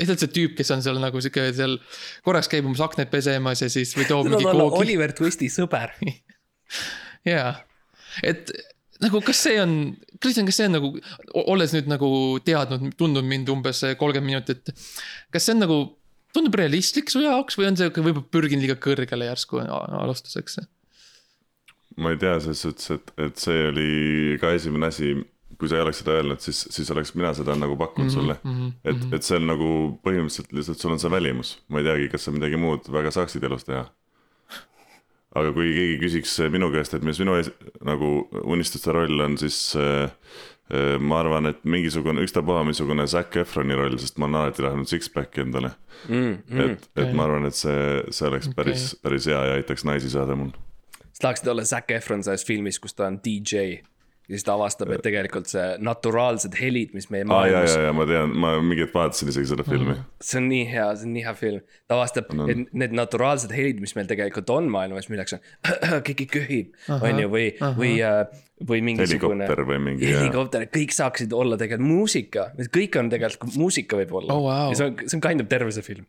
lihtsalt see tüüp, kes on seal nagu sihuke seal korraks käib umbes aknad pesemas ja siis või toob mingi koogi. Oliver Twisti sõber. jaa, et nagu kas see on, Kristjan, kas see on nagu, olles nüüd nagu teadnud, tundnud mind umbes kolmkümmend minutit. kas see on nagu, tundub realistlik su jaoks või on see, võib-olla pürgin liiga kõrgele järsku alustuseks? ma ei tea, selles suhtes, et, et see oli ka esimene asi, kui sa ei oleks seda öelnud, siis, siis oleks mina seda nagu pakkunud mm -hmm, sulle mm. -hmm, et, et see on nagu põhimõtteliselt lihtsalt sul on see välimus, ma ei teagi, kas sa midagi muud väga saaksid elus teha. aga kui keegi küsiks minu käest, et mis minu es- nagu unistuste roll on, siis äh, ma arvan, et mingisugune ükstapuha missugune Zac Efroni roll, sest ma olen alati tahtnud six-pack'i endale mm,. Mm. et, et ma arvan, et see, see oleks päris, päris hea ja aitaks naisi saada mul. sa tahaksid olla Zac Efron selles filmis, kus ta on DJ ja siis ta avastab, et tegelikult see naturaalsed helid, mis meie aa ja, maailmas ja, ja ma tean, ma mingi hetk vaatasin isegi seda filmi mm.. see on nii hea, see on nii hea film. ta avastab, et need naturaalsed helid, mis meil tegelikult on maailmas, milleks on keegi köhib, on ju, või, või, või mingisugune. helikopter või mingi ja, helikopter, et kõik saaksid olla tegelikult muusika, kõik on tegelikult muusika võib-olla Oh, wow. ja see on, see on kind of terve see film.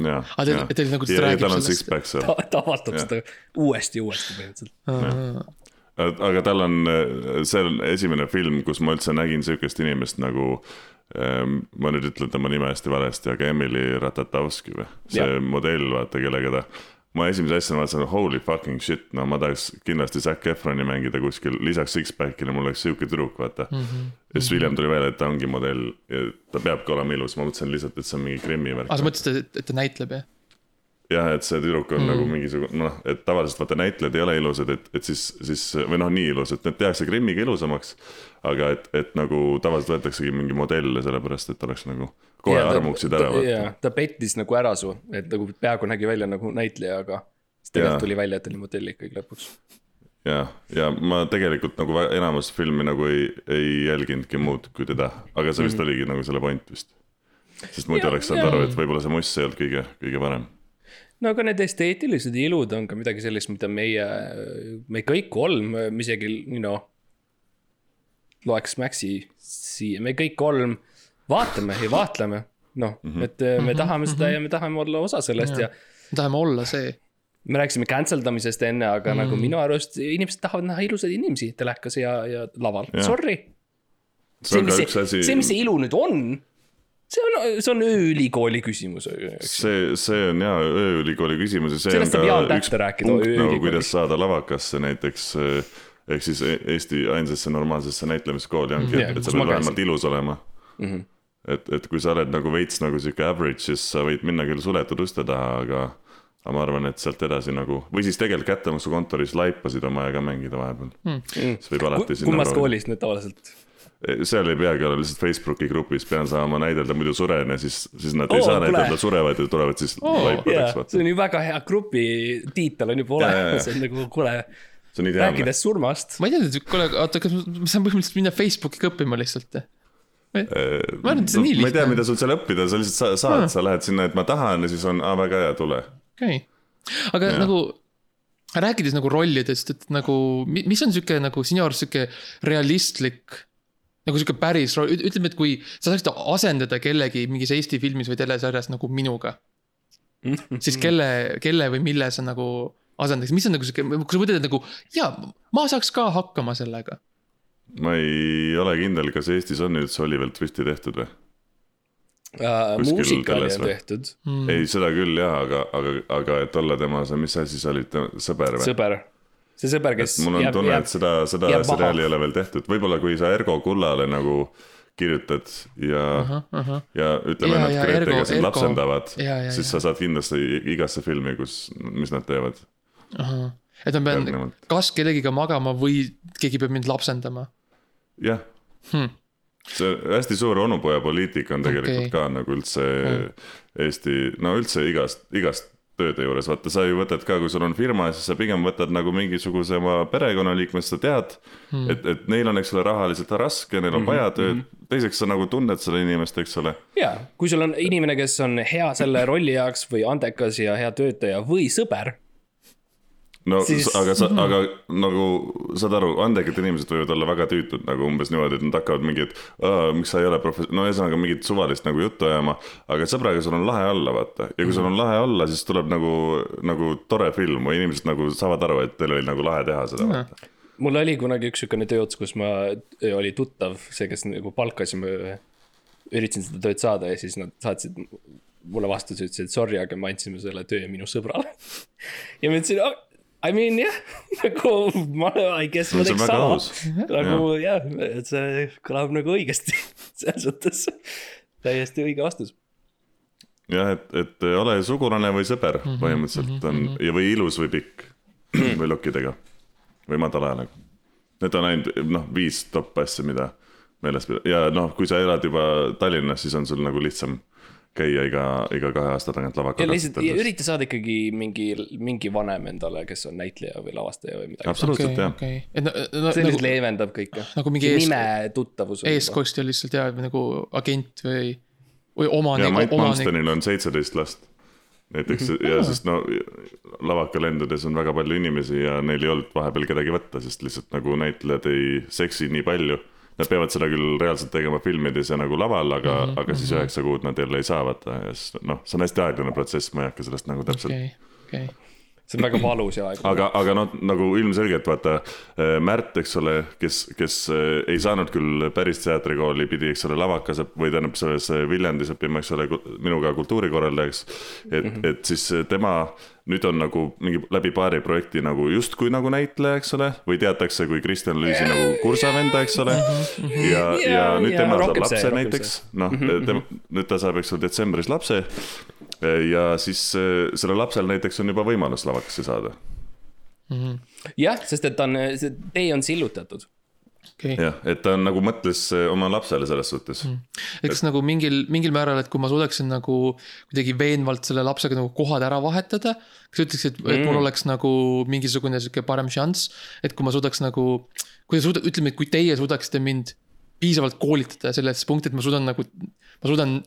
ja, Aga teil- teil nagu ja, ja tal on six-pack seal ta, ta avastab seda uuesti, uuesti põhimõtteliselt. Aga tal on, see on esimene film, kus ma üldse nägin sihukest inimest nagu. ma nüüd ütlen tema nime hästi valesti, aga Emily Ratatowski või, see Jah. modell, vaata kellega ta. ma esimese asjana vaatasin, holy fucking shit, no ma tahaks kindlasti Zac Efroni mängida kuskil, lisaks six-pack'ile mul oleks sihuke tüdruk, vaata mm. -hmm. ja siis hiljem tuli välja, et ta ongi modell ja ta peabki olema ilus, ma mõtlesin lihtsalt, et see on mingi Krimmi värk aa, sa mõtlesid, et ta näitleb jah? jah, et see tüdruk on mm. nagu mingisugune noh, et tavaliselt vaata näitlejad ei ole ilusad, et, et siis, siis või noh, nii ilusad, need tehakse Krimmiga ilusamaks. aga et, et nagu tavaliselt võetaksegi mingi modelle, sellepärast et oleks nagu kohe armuksid ära võtta., ta pettis nagu ära su, et nagu peaaegu nägi välja nagu näitleja, aga siis tegelikult tuli välja, et oli modell ikkagi lõpuks. ja, ja ma tegelikult nagu enamus filmi nagu ei, ei jälginudki muud kui teda, aga see vist mm. oligi nagu selle point vist. sest muidu oleks saanud aru, et võib-olla see must ei olnud kõige, kõige parem. No aga need esteetilised ilud on ka midagi sellist, mida meie, me kõik kolm, isegi, you know, loeks Maxi siia, me kõik kolm vaatame ja vaatleme. noh, et äh, me tahame seda ja me tahame olla osa sellest ja me tahame olla see. me rääkisime cancel damisest enne, aga mm. nagu minu arust inimesed tahavad näha ilusaid inimesi telekas ja, ja laval, sorry. see mis see, see, mis see ilu nüüd on, see on, see on ööülikooli küsimus, see, see on jaa ööülikooli küsimus ja see Sellest on ka üks rääkida punkt nagu ööülikoolis. kuidas saada lavakasse näiteks. ehk siis Eesti ainsesse normaalsesse näitlemiskooli ongi mm, -hmm. et kus sa ma pead vähemalt ilus olema mm. Mhm. -hmm. et, et kui sa oled nagu veits nagu sihuke average, siis sa võid minna küll suletud uste taha, aga aga ma arvan, et sealt edasi nagu või siis tegelikult kättemaksukontoris laipasid oma ja ka mängida vahepeal mm.. see võib alati sinna kummas koolis need tavaliselt? Seal ei peagi olla lihtsalt Facebooki grupis, pean saama näidelda, muidu suren ja siis, siis nad ei Oo, saa näidelda surevad ja tulevad siis oh, laipadeks, vaata see on ju väga hea grupi tiitel on juba olemas, see on nagu kuule, see on ideaalne. rääkides surmast. ma ei teadnud, kuule, oota, kas ma saan põhimõtteliselt minna Facebooki ka õppima lihtsalt? ma arvan, et see on nii ma ei tea, lihtne. mida sul seal õppida, sa lihtsalt sa, saad, sa lähed sinna, et ma tahan ja siis on, aa väga hea, tule. okei okay., aga ja. nagu rääkides nagu rollidest, et nagu mi- mis on sihuke nagu sinu arust sihuke realistlik. Nagu sihuke päris roll, ütleme, et kui sa saaksid asendada kellegi mingis Eesti filmis või telesarjas nagu minuga. siis kelle, kelle või mille sa nagu asendaksid, mis on nagu sihuke, kui sa mõtled nagu jaa, ma saaks ka hakkama sellega. ma ei ole kindel, kas Eestis on üldse Oliver Twisti tehtud või Kuskil muusikali on tehtud, mm.? ei, seda küll jaa, aga, aga, aga et olla tema see, mis asi sa olid, sõber või? sõber. See sõber, kes mul on tunne, et seda, seda jääb seriaali ei ole veel tehtud, võib-olla kui sa Ergo Kullale nagu kirjutad ja uh, -huh, uh -huh. ja ütleme, Ja, nad Gretega sind lapsendavad, siis sa saad kindlasti igasse filmi, kus, mis nad teevad. et ma pean kas kellegiga magama või keegi peab mind lapsendama jah hmm.. see hästi suur onupojapoliitika on tegelikult okay. ka nagu üldse Eesti, no üldse igast, igast tööde juures, vaata sa ju võtad ka, kui sul on firma, siis sa pigem võtad nagu mingisuguse oma perekonnaliikme, sa tead mm., et, et neil on, eks ole, rahaliselt raske, neil on vaja tööd. teiseks sa nagu tunned seda inimest, eks ole. jaa, kui sul on inimene, kes on hea selle rolli jaoks või andekas ja hea töötaja või sõber, no Siis- aga sa, aga nagu saad aru, andekad inimesed võivad olla väga tüütud nagu umbes niimoodi, et nad hakkavad mingi, et "Aa, miks sa ei ole profe-, no ühesõnaga mingit suvalist nagu juttu ajama. aga sõbraga sul on lahe olla, vaata, ja kui sul on lahe olla, siis tuleb nagu, nagu tore film või inimesed nagu saavad aru, et teil oli nagu lahe teha seda, vaata. mul oli kunagi üks sihukene tööots, kus ma, oli tuttav, see, kes nagu palkasime. üritasin seda tööd saada ja siis nad saatsid mulle vastuse, ütlesid, et sorry, aga me andsime selle töö minu sõbrale. ja ma ütlesin oh,, I mean jah yeah, nagu ma, I guess ma teeks sama nagu jah, et see kõlab nagu õigesti, selles suhtes täiesti õige vastus. jah, et, et ole sugulane või sõber põhimõtteliselt on ja, või ilus või pikk. või lokkidega või madala häälega. Need on ainult noh, viis top asja, mida meeles pidada ja noh, kui sa elad juba Tallinnas, siis on sul nagu lihtsam käia iga, iga kahe aasta tagant lavaka ja lihtsalt ja ürita saada ikkagi mingi, mingi vanem endale, kes on näitleja või lavastaja või midagi. absoluutselt okei, jah. et no, no see nagu leevendab kõike. nagu mingi ees- nime tuttavus. eeskostja lihtsalt ja nagu agent või, või omanik ja, Mait omanik. Malmstenil on seitseteist last. näiteks ja sest no lavakalendudes on väga palju inimesi ja neil ei olnud vahepeal kedagi võtta, sest lihtsalt nagu näitlejad ei seksi nii palju. Nad peavad seda küll reaalselt tegema filmides ja nagu laval, aga mm, -hmm, aga siis üheksa kuud nad jälle ei saa vaata ja siis noh, see on hästi aeglane protsess, ma ei hakka sellest nagu täpselt okei, okei, see on väga valus ja aeg. aga, aga noh, nagu ilmselgelt vaata äh, Märt, eks ole, kes, kes äh, ei saanud küll päris teatrikooli, pidi, eks ole, lavakas või tähendab selles Viljandis õppima, eks ole, minuga kultuurikorraldajaks. et mm, -hmm. et siis tema nüüd on nagu mingi läbi paari projekti nagu justkui nagu näitleja, eks ole, või teatakse kui Kristjan Lüüsi nagu kursavenda, eks ole. ja, ja Ja- nüüd ja tema saab see, lapse rohkem näiteks, noh, nüüd ta saab, eks ole, detsembris lapse ja siis äh, sellel lapsel näiteks on juba võimalus lavakasse saada jah, sest et ta on, see tee on sillutatud. okei. jah, et ta on nagu mõtles äh, oma lapsele selles suhtes mm.. eks nagu mingil, mingil määral, et kui ma suudaksin nagu kuidagi veenvalt selle lapsega nagu kohad ära vahetada. kas sa ütleksid, et, et mul oleks nagu mingisugune sihuke parem šanss, et kui ma suudaks nagu, kui sa suudad, ütleme, et kui teie suudaksite mind piisavalt koolitada selles punkti, et ma suudan nagu, ma suudan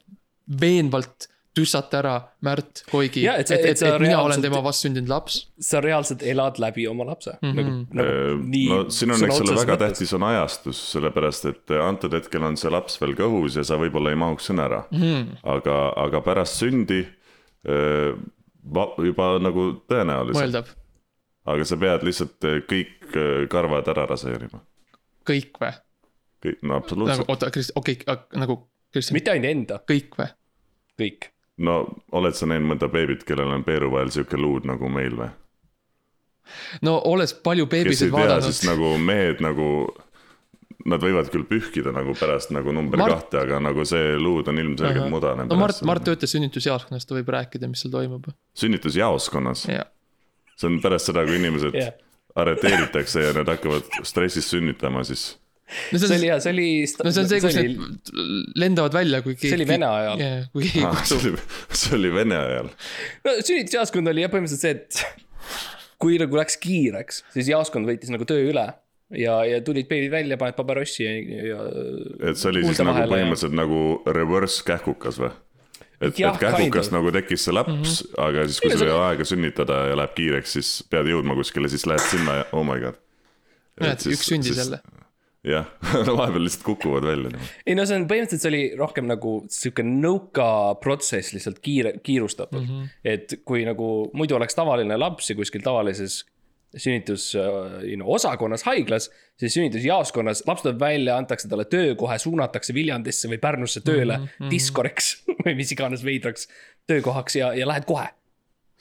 veenvalt tüssata ära Märt Koigi, et, et et, et mina olen tema vastsündinud laps. sa reaalselt elad läbi oma lapse mm. -hmm. nagu, nagu nii. no siin on, eks ole, väga. tähtis on ajastus, sellepärast et äh, antud hetkel on see laps veel kõhus ja sa võib-olla ei mahuks sinna ära mm.. aga, aga pärast sündi va- juba nagu tõenäoliselt, aga sa pead lihtsalt äh, kõik karvad ära raseerima. kõik või? kõik, no nagu absoluutselt, oota, Krist-, okei okay,, nagu Kristjan, mitte ainult enda, kõik või? kõik. No oled sa näinud mõnda beebit, kellel on peeru vahel sihuke luud nagu meil või? no olles palju beebisid vaadanud siis, nagu mehed nagu, nad võivad küll pühkida nagu pärast nagu number Mart- kahte, aga nagu see luud on ilmselgelt mudane. no Mart, Mart töötas sünnitusjaoskonnas, ta võib rääkida, mis seal toimub. sünnitusjaoskonnas, jaa, see on pärast seda, kui inimesed yeah. arreteeritakse ja nad hakkavad stressis sünnitama, siis no see oli hea, see oli. no see on see, kus need lendavad välja, kui keegi. See oli Vene ajal. yeah,. kui keegi ah, see kutsub. oli, see oli Vene ajal. no sünnitusjaoskond oli jah põhimõtteliselt see, et kui nagu läks kiireks, siis jaoskond võttis nagu töö üle ja, ja tulid beebid välja, paned paberossi ja, ja. et see oli siis nagu vahele ja- põhimõtteliselt nagu reverse kähkukas või? et, et of. nagu tekkis see laps mm, -hmm. aga siis, kui sul ei see- ole aega sünnitada ja läheb kiireks, siis pead jõudma kuskile, siis lähed sinna ja oh my god. näed, üks sündis jälle. Jah, vahepeal lihtsalt kukuvad välja. ei no see on põhimõtteliselt see oli rohkem nagu sihuke nõuka protsess lihtsalt kiire, kiirustatud mm. -hmm. et kui nagu muidu oleks tavaline laps ja kuskil tavalises sünnitus äh, you know, osakonnas haiglas, siis sünnitusjaoskonnas laps tuleb välja, antakse talle töökohe, suunatakse Viljandisse või Pärnusse tööle mm -hmm. diskoriks või mis iganes veidraks töökohaks ja, ja lähed kohe.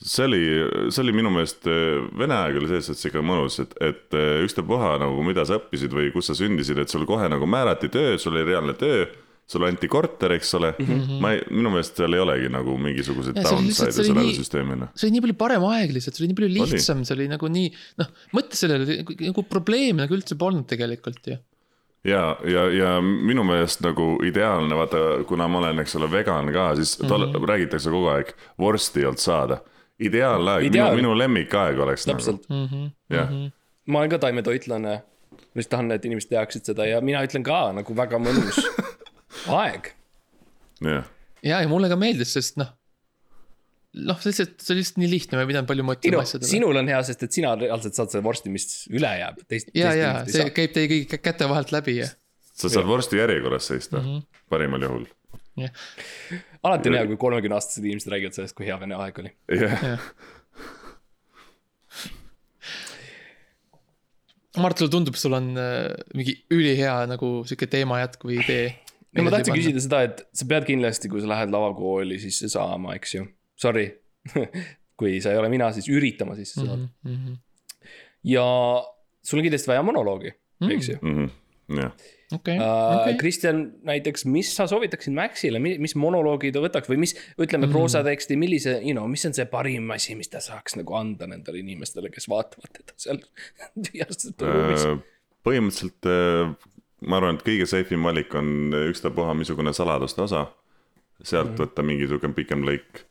See oli, see oli minu meelest äh, Vene aeg oli selles suhtes ikka mõnus, et, et äh, ükstapuha nagu mida sa õppisid või kus sa sündisid, et sul kohe nagu määrati töö, sul oli reaalne töö. sulle anti korter, eks ole mm, -hmm. ma ei, minu meelest seal ei olegi nagu mingisuguseid downside'e sellele nii- süsteemile. see oli nii palju parem aeg lihtsalt, see oli nii palju lihtsam, see oli nagu nii, noh, mõtle sellele, nagu probleeme nagu üldse polnud tegelikult ju. ja, ja, ja minu meelest nagu ideaalne, vaata, kuna ma olen, eks ole, vegan ka, siis tol- mm -hmm. räägitakse kogu aeg, vorsti ei olnud saada. ideaalaeg, minu Ideaal., minu lemmikaeg oleks täpselt nagu, Mhm. jah. ma olen ka taimetoitlane. ma just tahan, et inimesed teaksid seda ja mina ütlen ka nagu väga mõnus aeg. jah, ja, ja mulle ka meeldis, sest noh, noh, see lihtsalt, see oli lihtsalt nii lihtne, ma ei pidanud palju mõtlema asjadele. sinul on hea, sest et sina reaalselt saad selle vorsti, mis üle jääb. ja, ja see käib teie kõigi kä- käte vahelt läbi ja, sa saad vorsti järjekorras seista mm. -hmm. parimal juhul. jah, alati on hea, kui kolmekümne aastased inimesed räägivad sellest, kui hea vene aeg oli. jah, jah. Mart, sulle tundub, sul on äh, mingi ülihea nagu sihuke teema jätk või idee. no ma tahtsin küsida seda, et sa pead kindlasti, kui sa lähed lavakooli sisse saama, eks ju. Sorry, kui sa ei ole mina, siis üritama sisse saada mm. Mhm, -hmm. ja sul on kindlasti vaja monoloogi, eks ju. Mhm. jah, okei, uh,. okei. Kristjan, näiteks, mis sa soovitaksid Maxile, mis monoloogi ta võtaks või mis, ütleme Mhm. proosateksti, millise, you know, mis on see parim asi, mis ta saaks nagu anda nendele inimestele, kes vaatavad teda seal tühjastes ruumis Äh, põhimõtteliselt äh, ma arvan, et kõige safe im valik on ükstapuha missugune saladuste osa. sealt Mhm. võtta mingi sihuke pikem lõik.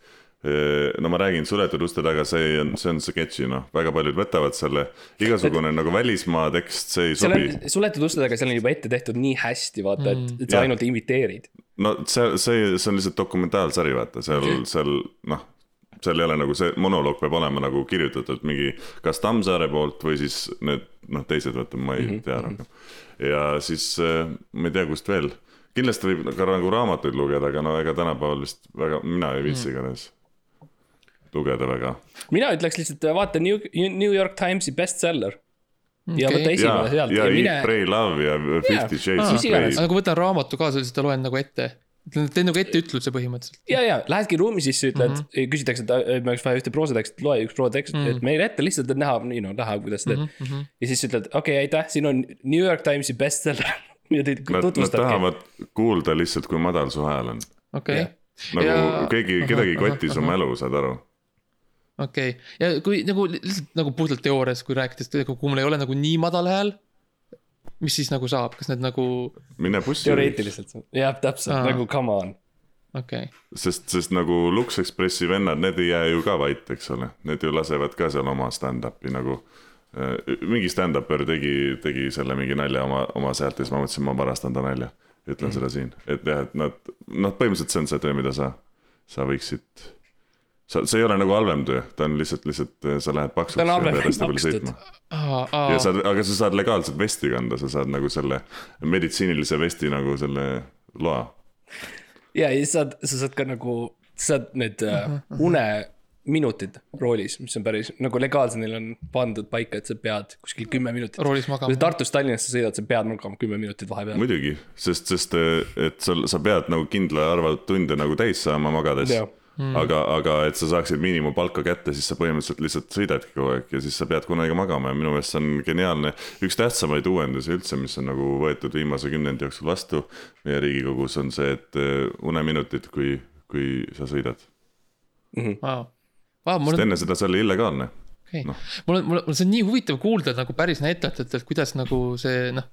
No ma räägin suletud uste taga, see on, see on sketši noh, väga paljud võtavad selle, igasugune nagu välismaa tekst, see ei sobi. on suletud uste taga, seal on juba ette tehtud nii hästi, vaata, et, et sa Jah. ainult imiteerid. no see, see, see on lihtsalt dokumentaalsari, vaata seal okay., seal noh, seal ei ole nagu see monoloog peab olema nagu kirjutatud mingi kas Tammsaare poolt või siis need noh, teised, vaata ma ei mm -hmm. tea rohkem. ja siis äh, ma ei tea, kust veel, kindlasti võib ka nagu raamatuid lugeda, aga no ega tänapäeval vist väga, mina ei viitsi igatahes lugeda väga. mina ütleks lihtsalt, vaata New, New York Timesi bestseller. ja Okei. võta esimene, sealt ja ja Eat, mine, Pray, Love ja Fifty Shades of. Grey. nagu võtan raamatu kaasa, siis ta loen nagu ette. teen nagu etteutluse põhimõtteliselt. ja, ja lähedki ruumi sisse, ütled mm, Mhm. -hmm. küsitakse, et äh, meil oleks vaja ühte proosateksti, loe üks proosatekst mm, -hmm. et meile ette lihtsalt, et näha, nii noh, näha, kuidas teed mm. Mhm, -hmm. ja siis ütled, okei okay,, aitäh, siin on New York Timesi bestseller ja teid Nad, nad tutvustabki. tahavad kuulda lihtsalt, kui madal su hääl on. okei Jah., nagu Ja- keegi, kedagi kotis oma elu, saad aru okei. ja kui nagu lihtsalt nagu puhtalt teoorias, kui rääkides, kui mul ei ole nagu nii madal hääl. mis siis nagu saab, kas need nagu, mine bussi. teoreetiliselt, jah, täpselt Aa. nagu come on. okei okay., sest, sest nagu Lux Expressi vennad, need ei jää ju ka vait, eks ole, need ju lasevad ka seal oma stand-up'i nagu. mingi stand-up'er tegi, tegi selle mingi nalja oma, oma sealt ja siis ma mõtlesin, ma varastan ta nalja. ütlen mm. seda siin, et jah, et nad, noh, põhimõtteliselt see on see töö, mida sa, sa võiksid. sa, see ei ole nagu halvem töö, ta on lihtsalt, lihtsalt sa lähed paksuks Ta on ja halvem pead hästi palju makstud. ja aa, sa, aga sa saad legaalselt vesti kanda, sa saad nagu selle meditsiinilise vesti nagu selle loa ja, ja saad, sa saad ka nagu, sa saad need uh, uneminutid roolis, mis on päris nagu legaalselt neil on pandud paika, et sa pead kuskil kümme minutit. roolis kui magama sa. Tartust Tallinnasse sõidad, sa pead magama kümme minutit vahepeal. muidugi, sest, sest et sul, sa pead nagu kindla arva tunde nagu täis saama magades Jah.. Mm. aga, aga et sa saaksid miinimumpalka kätte, siis sa põhimõtteliselt lihtsalt sõidadki kogu aeg ja siis sa pead kunagi magama ja minu meelest see on geniaalne. üks tähtsamaid uuendusi üldse, mis on nagu võetud viimase kümnendi jooksul vastu meie riigikogus on see, et eh, uneminutid, kui, kui sa sõidad. vau, vau, mul sest on, enne seda see oli illegaalne. okei noh., mul on, mul on, see on nii huvitav kuulda nagu päris näitlejatelt, kuidas nagu see noh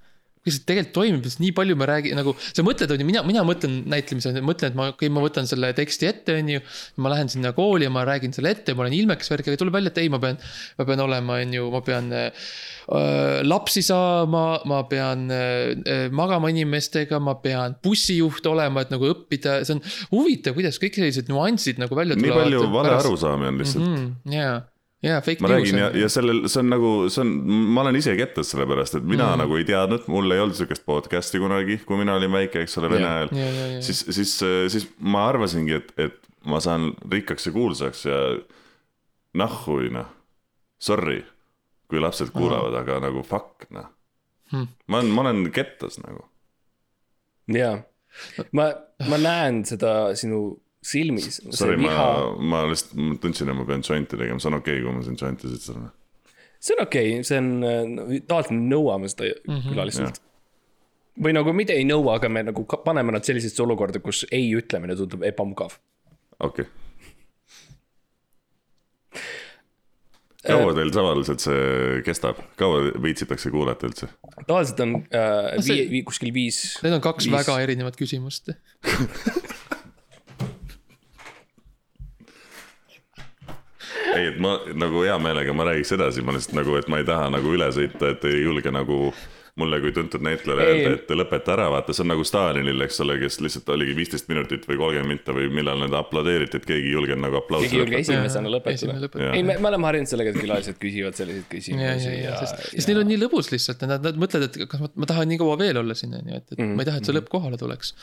see tegelikult toimib, sest nii palju me räägi-, nagu sa mõtled, on ju, mina, mina mõtlen näitlemisel, mõtlen, et ma, okei okay,, ma võtan selle teksti ette, on ju. ma lähen sinna kooli ja ma räägin selle ette, ma olen ilmekas värk, aga tuleb välja, et ei, ma pean, ma pean olema, on ju, ma pean äh, lapsi saama, ma pean äh, magama inimestega, ma pean bussijuht olema, et nagu õppida, see on huvitav, kuidas kõik sellised nüansid nagu välja nii tulevad. palju vale arusaami on lihtsalt mm.. mm,. jaa, jaa, fake ma news ja, on. ja sellel, see on nagu, see on, ma olen ise kettas sellepärast, et mina Mm. mm. nagu ei teadnud, mul ei olnud sihukest podcast'i kunagi, kui mina olin väike, eks ole, vene ajal ja, ja, ja, siis, siis, siis ma arvasingi, et, et ma saan rikkaks ja kuulsaks ja nahhui noh, sorry, kui lapsed kuulavad, aga nagu fuck noh Hmm. ma olen, ma olen kettas nagu. jaa, ma, ma näen seda sinu silmis. Sorry, ma, ma lihtsalt ma tundsin, et ma pean jointi tegema, see on okei okay,, kui ma siin jointi sitsan. see on okei okay,, see on, tavaliselt me nõuame seda mm -hmm. külalistelt. või nagu mitte ei nõua, aga me nagu paneme nad sellisesse olukorda, kus ei ütlemine tundub ebamugav. okei okay.. kaua teil tavaliselt see kestab, kaua viitsitakse kuulata üldse? tavaliselt on äh, No see- vii, kuskil viis. Need on kaks viis. väga erinevat küsimust. ei, et ma nagu hea meelega ma räägiks edasi, ma lihtsalt nagu, et ma ei taha nagu üle sõita, et ei julge nagu mulle kui tuntud näitlejale öelda, et lõpeta ära, vaata, see on nagu Stalinil, eks ole, kes lihtsalt oligi viisteist minutit või kolmkümmend minta või millal need aplodeeriti, et keegi ei julgenud nagu aplausi keegi ei julge esimesena esimene lõpetada. ei, me, me oleme harjunud sellega, et külalised küsivad selliseid ja, küsimusi ja, ja, ja, sest, sest neil on nii lõbus lihtsalt, nad, nad mõtlevad, et kas ma, ma tahan nii kaua veel olla siin, on ju, et, et Mhm, ma ei taha, et see lõpp kohale tuleks.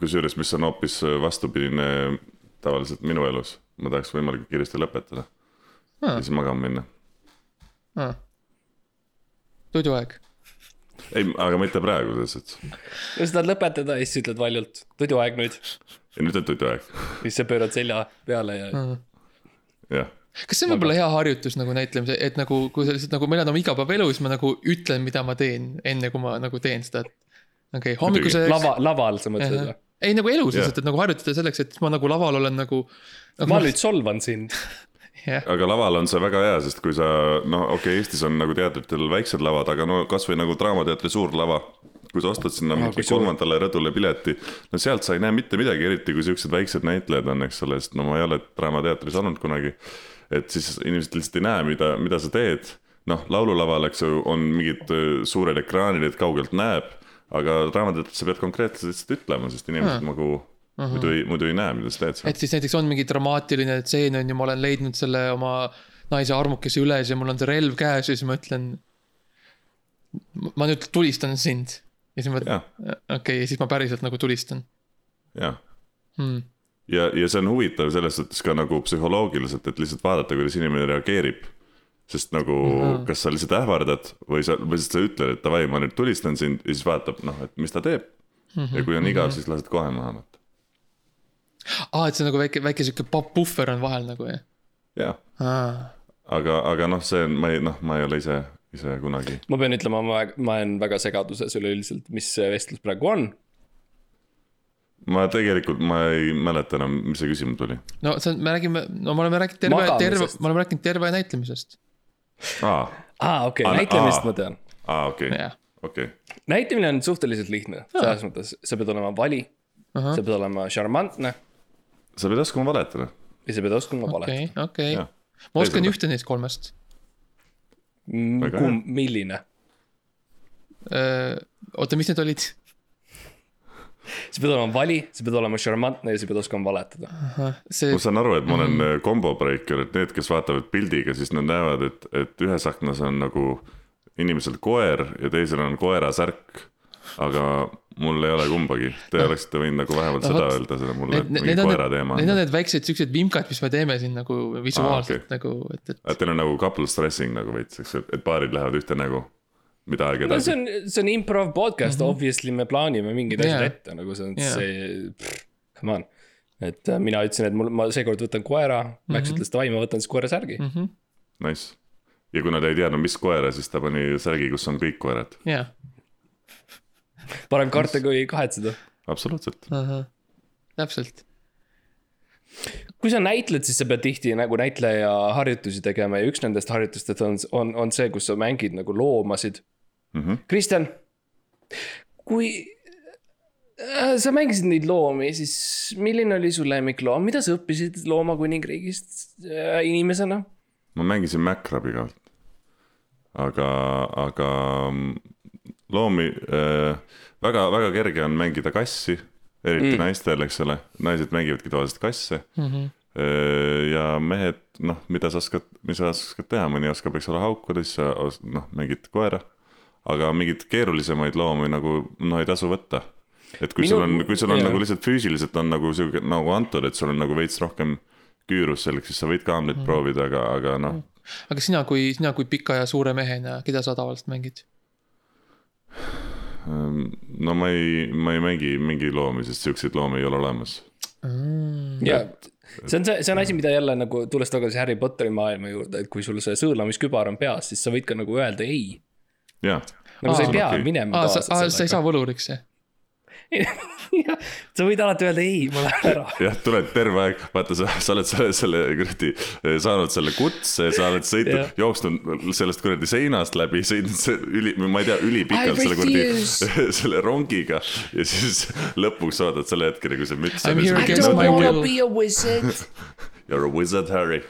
kusjuures, mis on hoopis vastupidine tavaliselt minu elus, ma tahaks võimalikult kiiresti lõpetada ja siis magama minna. toiduaeg. ei, aga mitte praegu selles suhtes. kui sa tahad lõpetada ja siis ütled valjult toiduaeg nüüd, ja nüüd on toiduaeg, siis sa pöörad selja peale ja Mm. jah, kas see on võib-olla hea harjutus nagu näitlemise, et nagu, kui sa lihtsalt nagu meil on oma igapäevaelu, siis ma nagu ütlen, mida ma teen, enne kui ma nagu teen seda. okei okay,, hommikuseks. lava, laval sa mõtled või? Ei nagu elus lihtsalt, et nagu harjutada selleks, et ma nagu laval olen nagu, nagu. ma nüüd solvan sind. jah, aga laval on see väga hea, sest kui sa, no okei okay,, Eestis on nagu teatritel väiksed lavad, aga no kasvõi nagu Draamateatri suur lava. kui sa ostad sinna mingi kolmandale rõdule pileti, no sealt sa ei näe mitte midagi, eriti kui siuksed väiksed näitlejad on, eks ole, sest no ma ei ole Draamateatris olnud kunagi. et siis inimesed lihtsalt ei näe, mida, mida sa teed. noh, laululaval, eks ju, on mingid öö, suured ekraanid, et kaugelt näeb, aga Draamateatris sa pead konkreetselt ütlema, sest inimesed Hmm. nagu muidu ei, muidu ei näe, mida sa teed seal. et siis näiteks on mingi dramaatiline tseen on ju, ma olen leidnud selle oma naise armukese üles ja mul on see relv käes ja siis ma ütlen. ma nüüd tulistan sind ja siis ma, okei okay,, ja siis ma päriselt nagu tulistan jah hmm.. ja, ja see on huvitav selles suhtes ka nagu psühholoogiliselt, et lihtsalt vaadata, kuidas inimene reageerib. Sest nagu mm. -hmm. kas sa lihtsalt ähvardad või sa, või siis sa ütled, et davai, ma nüüd tulistan sind ja siis vaatab, noh, et mis ta teeb mm. -hmm. ja kui on igav, siis lased kohe maha võtta. aa, et see on nagu väike, väike sihuke pu- puhver on vahel nagu jah jah, ah.. aga, aga noh, see on, ma ei, noh, ma ei ole ise, ise kunagi. ma pean ütlema, ma, ma olen väga segaduses üleüldiselt, mis see vestlus praegu on. ma tegelikult, ma ei mäleta enam, mis see küsimus oli. no see on, me räägime, no me oleme rääkinud terve, terve me oleme rääkinud terve näitlemisest. aa, aa, okei okay,, näitlemist ma tean. aa, okei, okei. näitlemine on suhteliselt lihtne, selles mõttes, sa pead olema vali, ahah sa, pead olema šarmantne sa pead oskama valetada. ja sa pead oskama valetada okei, okei ma oskan ühte neist kolmest. kumb, milline? oota, mis need olid? Sa pead olema vali, sa pead olema šarmantne ja sa pead oskama valetada. see ma, saan aru, et ma olen mm. combo breaker, et need, kes vaatavad pildiga, siis nad näevad, et, et ühes aknas on nagu inimesel koer ja teisel on koerasärk. aga mul ei ole kumbagi, te oleksite võinud nagu vähemalt No seda vot, öelda selle mulle, et mingi koera teema need on need väiksed siuksed vimkad, mis me teeme siin nagu visuaalselt Aa, nagu, et, et et teil on nagu couple stressing nagu veits, eks, et paarid lähevad ühte nägu, mida aeg no edasi see. on, see on improv podcast mm, -hmm. obviously me plaanime Jaa. yeah. ette, nagu see on yeah. see, come on. et äh, mina ütlesin, et mul, ma seekord võtan koera mm, -hmm. Max ütles davai, ma võtan siis koerasärgi mm. Mhm. Nice. ja kuna ta ei teadnud, mis koera, siis ta pani särgi, kus on kõik koerad. jah, -hmm. parem karta kui kahetseda. absoluutselt. täpselt. kui sa näitled, siis sa pead tihti nagu näitleja harjutusi tegema ja üks nendest harjutustest on, on, on see, kus sa mängid nagu loomasid mm. Mhm. -hmm. Kristjan, kui äh, sa mängisid neid loomi, siis milline oli su lemmikloom, mida sa õppisid loomakuningriigist äh, inimesena? ma mängisin Macrabiga. aga, aga mm, loomi äh, väga, väga kerge on mängida kassi, eriti mm. naistel, eks ole, naised mängivadki tavaliselt kasse mm. -hmm. ja mehed, noh, mida sa oskad, mis sa oskad teha, mõni oskab, eks ole, haukuda, siis sa noh, mängid koera. Aga mingeid keerulisemaid loomi nagu noh, ei tasu võtta. et kui Minu- sul on, kui sul on jaa. nagu lihtsalt füüsiliselt on nagu sihuke nagu antud, et sul on nagu veits rohkem küürus selleks, siis sa võid ka hamlet mm. proovida, aga, aga noh, aga sina kui, sina kui pika ja suure mehena, keda sa tavaliselt mängid? Ehm, no ma ei, ma ei mängi mingi loomi, sest siukseid loomi ei ole olemas. ja see on see, see on asi, mida jälle nagu tulles tagasi Harry Potteri maailma juurde, et kui sul see sõõlamiskübar on peas, siis sa võid ka nagu öelda ei. jah, nagu sa ei Aa, pea okei. minema aa, sa, kaasa sa ei saa võluriks, jah? Sa võid alati öelda ei, ma lähen ära. jah, tuled terve aeg, vaata, sa, sa oled selle, selle kuradi, saanud selle kutse, sa oled sõitnud jooksnud sellest kuradi seinast läbi, sõitnud üli, ma ei tea, ülipikalt selle kuradi, selle rongiga. ja siis lõpuks vaatad selle hetkeni, kui see müts I don't wanna be a wizard. You are a wizard, Harry.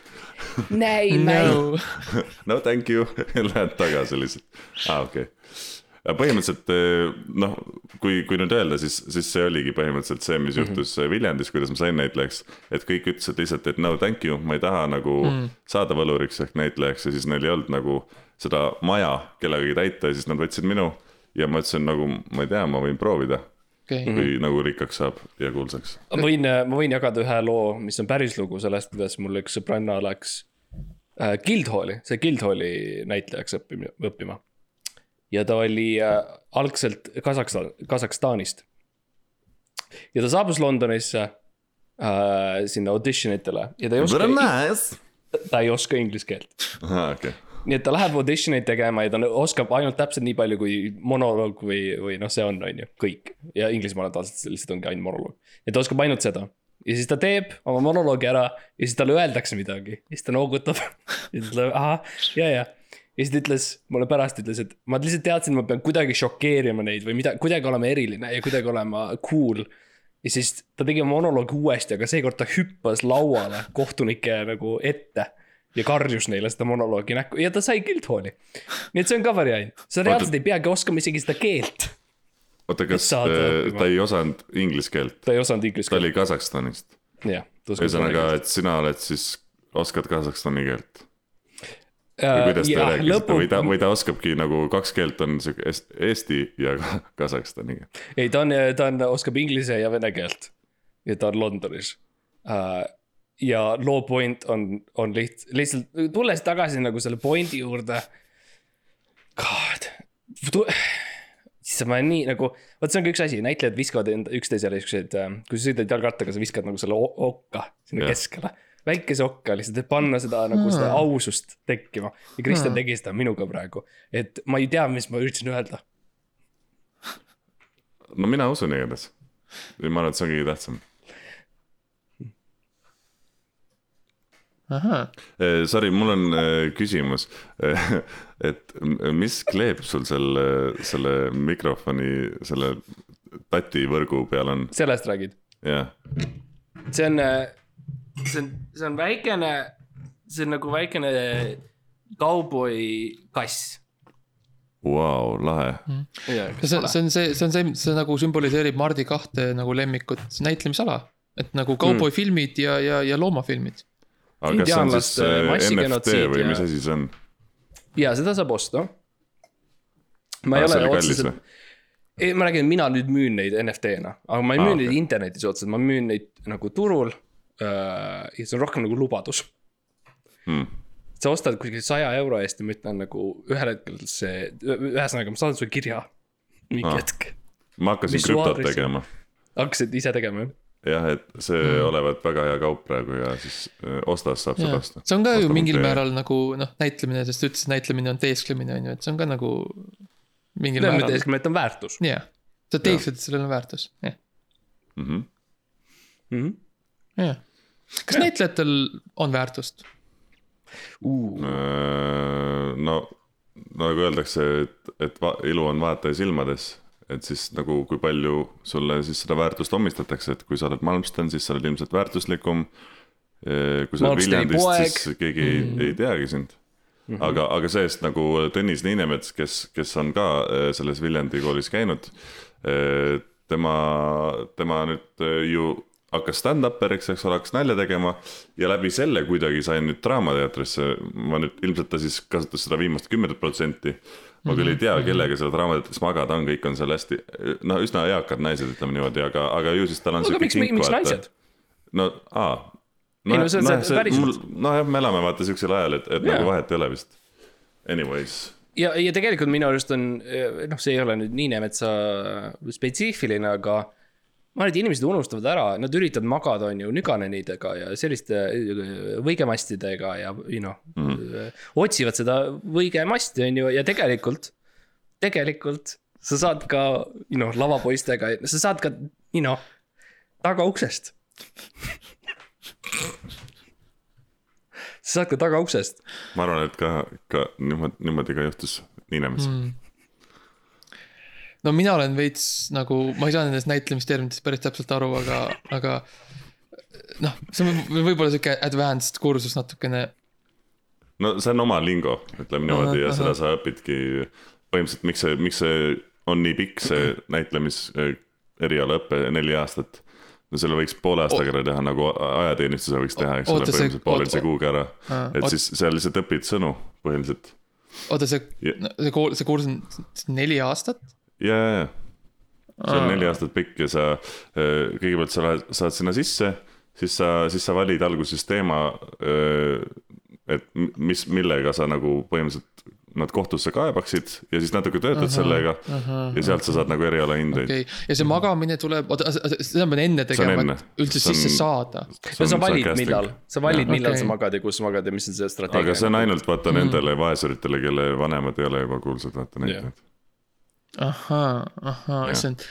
näi, näi. no, no thank you, lähed tagasi lihtsalt. aa, okei okay.. põhimõtteliselt eh, noh, kui, kui nüüd öelda, siis, siis see oligi põhimõtteliselt see, mis juhtus mm -hmm. Viljandis, kuidas ma sain näitlejaks. et kõik ütlesid lihtsalt, et no thank you, ma ei taha nagu mm. saada võluriks ehk näitlejaks ja siis neil ei olnud nagu seda maja kellegagi täita ja siis nad võtsid minu. ja ma ütlesin nagu, ma ei tea, ma võin proovida, okei, kui nagu rikkaks saab ja kuulsaks. ma võin, ma võin jagada ühe loo, mis on päris lugu sellest, kuidas mul üks sõbranna läks äh, Guildhalli, see Guildhalli näitlejaks õppima, õppima. ja ta oli äh, algselt Kasahstan, Kasahstanist. ja ta saabus Londonisse äh, sinna audition itele ja ta ei oska, nice. ta ei oska inglise keelt. okei. Nii et ta läheb auditioneid tegema ja ta oskab ainult täpselt nii palju, kui monoloog või, või noh, see on, on ju, kõik. ja Inglismaal tavaliselt lihtsalt ongi ainult monoloog. ja ta oskab ainult seda. ja siis ta teeb oma monoloogi ära ja siis talle öeldakse midagi ja siis ta noogutab. ja siis ta ütleb, ahah, ja, ja. ja siis ta ütles, mulle pärast ütles, et ma lihtsalt teadsin, et ma pean kuidagi šokeerima neid või mida, kuidagi olema eriline ja kuidagi olema cool. ja siis ta tegi monoloogi uuesti, aga seekord ta hüppas lauale kohtunike nagu ette ja karjus neile seda monoloogi näkku ja ta sai Guildhalli. nii et see on ka variant, sa reaalselt ei peagi oskama isegi seda keelt. oota, kas äh, ta ei osanud inglise keelt? ta ei osanud inglise ta keelt, oli Kasahstanist. ühesõnaga, et sina oled siis, oskad Kasahstani keelt? või kuidas te rääkisite lõpu või, ta, või ta oskabki nagu kaks keelt on sihuke est- eesti ja ka- Kasahstani ei, ta on, ta on, oskab inglise ja vene keelt. ja ta on Londonis uh,. Ja loo point on, on liht-, lihtsalt tulles tagasi nagu selle pointi juurde. God, siis ma olen nii nagu, vot see on ka üks asi, näitlejad viskavad enda üksteisele siukseid, kui sa sõidad jalgrattaga, sa viskad nagu selle okka sinna Jah. keskele. väikese okka lihtsalt, et panna seda nagu seda ausust tekkima ja Kristjan tegi seda minuga praegu, et ma ei tea, mis ma üritasin öelda no mina usun igatahes. ma arvan, et see on kõige tähtsam. Eh, Sorry, mul on eh, küsimus. et m- mis kleep sul selle, selle mikrofoni, selle tativõrgu peal on? sellest räägid? jah, see on, see on, see on väikene, see on nagu väikene kauboi kass. vau, lahe. see on, see on see, see on see, see nagu sümboliseerib Mardi kahte nagu lemmikut näitlemisala. et nagu kauboifilmid ja, ja, ja loomafilmid. Aga kas see on siis NFT massigenotsiid või mis asi see on? ja seda saab osta. ma ei Ah, see ole otseselt, ei ma räägin, mina nüüd müün neid NFT-na, aga ma ei Aa, müü okei. neid internetis otseselt, ma müün neid nagu turul. ja see on rohkem nagu lubadus Hmm. sa ostad kuskil saja euro eest ja ma ütlen nagu ühel hetkel see, ühesõnaga ma saadan sulle kirja mingi Aa. hetk. ma hakkasin krüptot tegema. hakkasid ise tegema jah? jah, et see mm. olevat väga hea kaup praegu ja siis eh, ostas saab seda osta. see on ka ju Osta mingil punkt ee. määral nagu noh, näitlemine, sest sa ütlesid, näitlemine on teesklemine on ju, et see on ka nagu mingil määral, mõttes, et on väärtus jah. sa teeksid, et sellel on väärtus, jah, Mhm. -hmm. jah. kas näitlejatel on väärtust? Uh, Äh, no nagu öeldakse, et, et ilu on vaataja silmades, et siis nagu kui palju sulle siis seda väärtust omistatakse, et kui sa oled Malmsten, siis sa oled ilmselt väärtuslikum. kui sa oled Viljandist, siis keegi ei, ei teagi sind. aga, aga see-eest nagu Tõnis Niinemets, kes, kes on ka eh, selles Viljandi koolis käinud. tema, tema nüüd ju hakkas stand-up'eriks, eks ole, hakkas nalja tegema ja läbi selle kuidagi sai nüüd Draamateatrisse, ma nüüd ilmselt ta siis kasutas seda viimast kümmet protsenti. Ma küll ei tea, kellega seal Draamateatris magada on, kõik on seal hästi, no üsna eakad naised, ütleme niimoodi, aga, aga ju siis tal on siuke miks, miks naised? no aa. Ei, no see see päriselt. nojah, me elame vaata siuksel ajal, et, et Jaa. nagu vahet ei ole vist. Anyways, ja, ja tegelikult minu arust on, noh, see ei ole nüüd Niinemetsa spetsiifiline, aga ma arvan, et inimesed unustavad ära, nad üritavad magada, on ju, nüganenidega ja selliste äh, võigemastidega ja, you know mm., otsivad seda võigemasti, on ju, ja tegelikult, tegelikult sa saad ka, you know, lavapoistega, sa saad ka, you know, tagauksest. sa saad ka tagauksest ma arvan, et ka, ka niimoodi, niimoodi ka juhtus Niinemes mm.. No mina olen veits nagu, ma ei saa nendest näitlemisterminitest päris täpselt aru, aga, aga noh, see on võib- võib-olla sihuke advanced kursus natukene. no see on oma lingo, ütleme niimoodi ja seda sa õpidki põhimõtteliselt, miks see, miks see on nii pikk, see näitlemis äh, erialaõpe neli aastat. no selle võiks poole aastaga ära teha nagu ajateenistuse võiks teha, eks ole, põhimõtteliselt pooleteise kuuga ära. Et siis seal lihtsalt õpid sõnu põhiliselt. oota, see see kool, see kursus on neli aastat? ja, ja, ja see on neli aastat pikk ja sa äh, kõigepealt sa lähed, saad sinna sisse, siis sa, siis sa valid alguses teema. et m- mis, millega sa nagu põhimõtteliselt nad kohtusse kaebaksid ja siis natuke töötad sellega ja sealt sa saad nagu erialahindeid okay., ja see magamine tuleb, oota, seda ma pean enne on tegema et üldse See on- sisse saada. sa valid, millal, sa valid, millal Okei. sa magad ja kus magad ja mis on see strateegia. aga see on ainult vaata nendele vaesuritele, kelle vanemad ei ole juba kuulsad, vaata Jah. näitlejad. ahhaa, ahhaa, issand.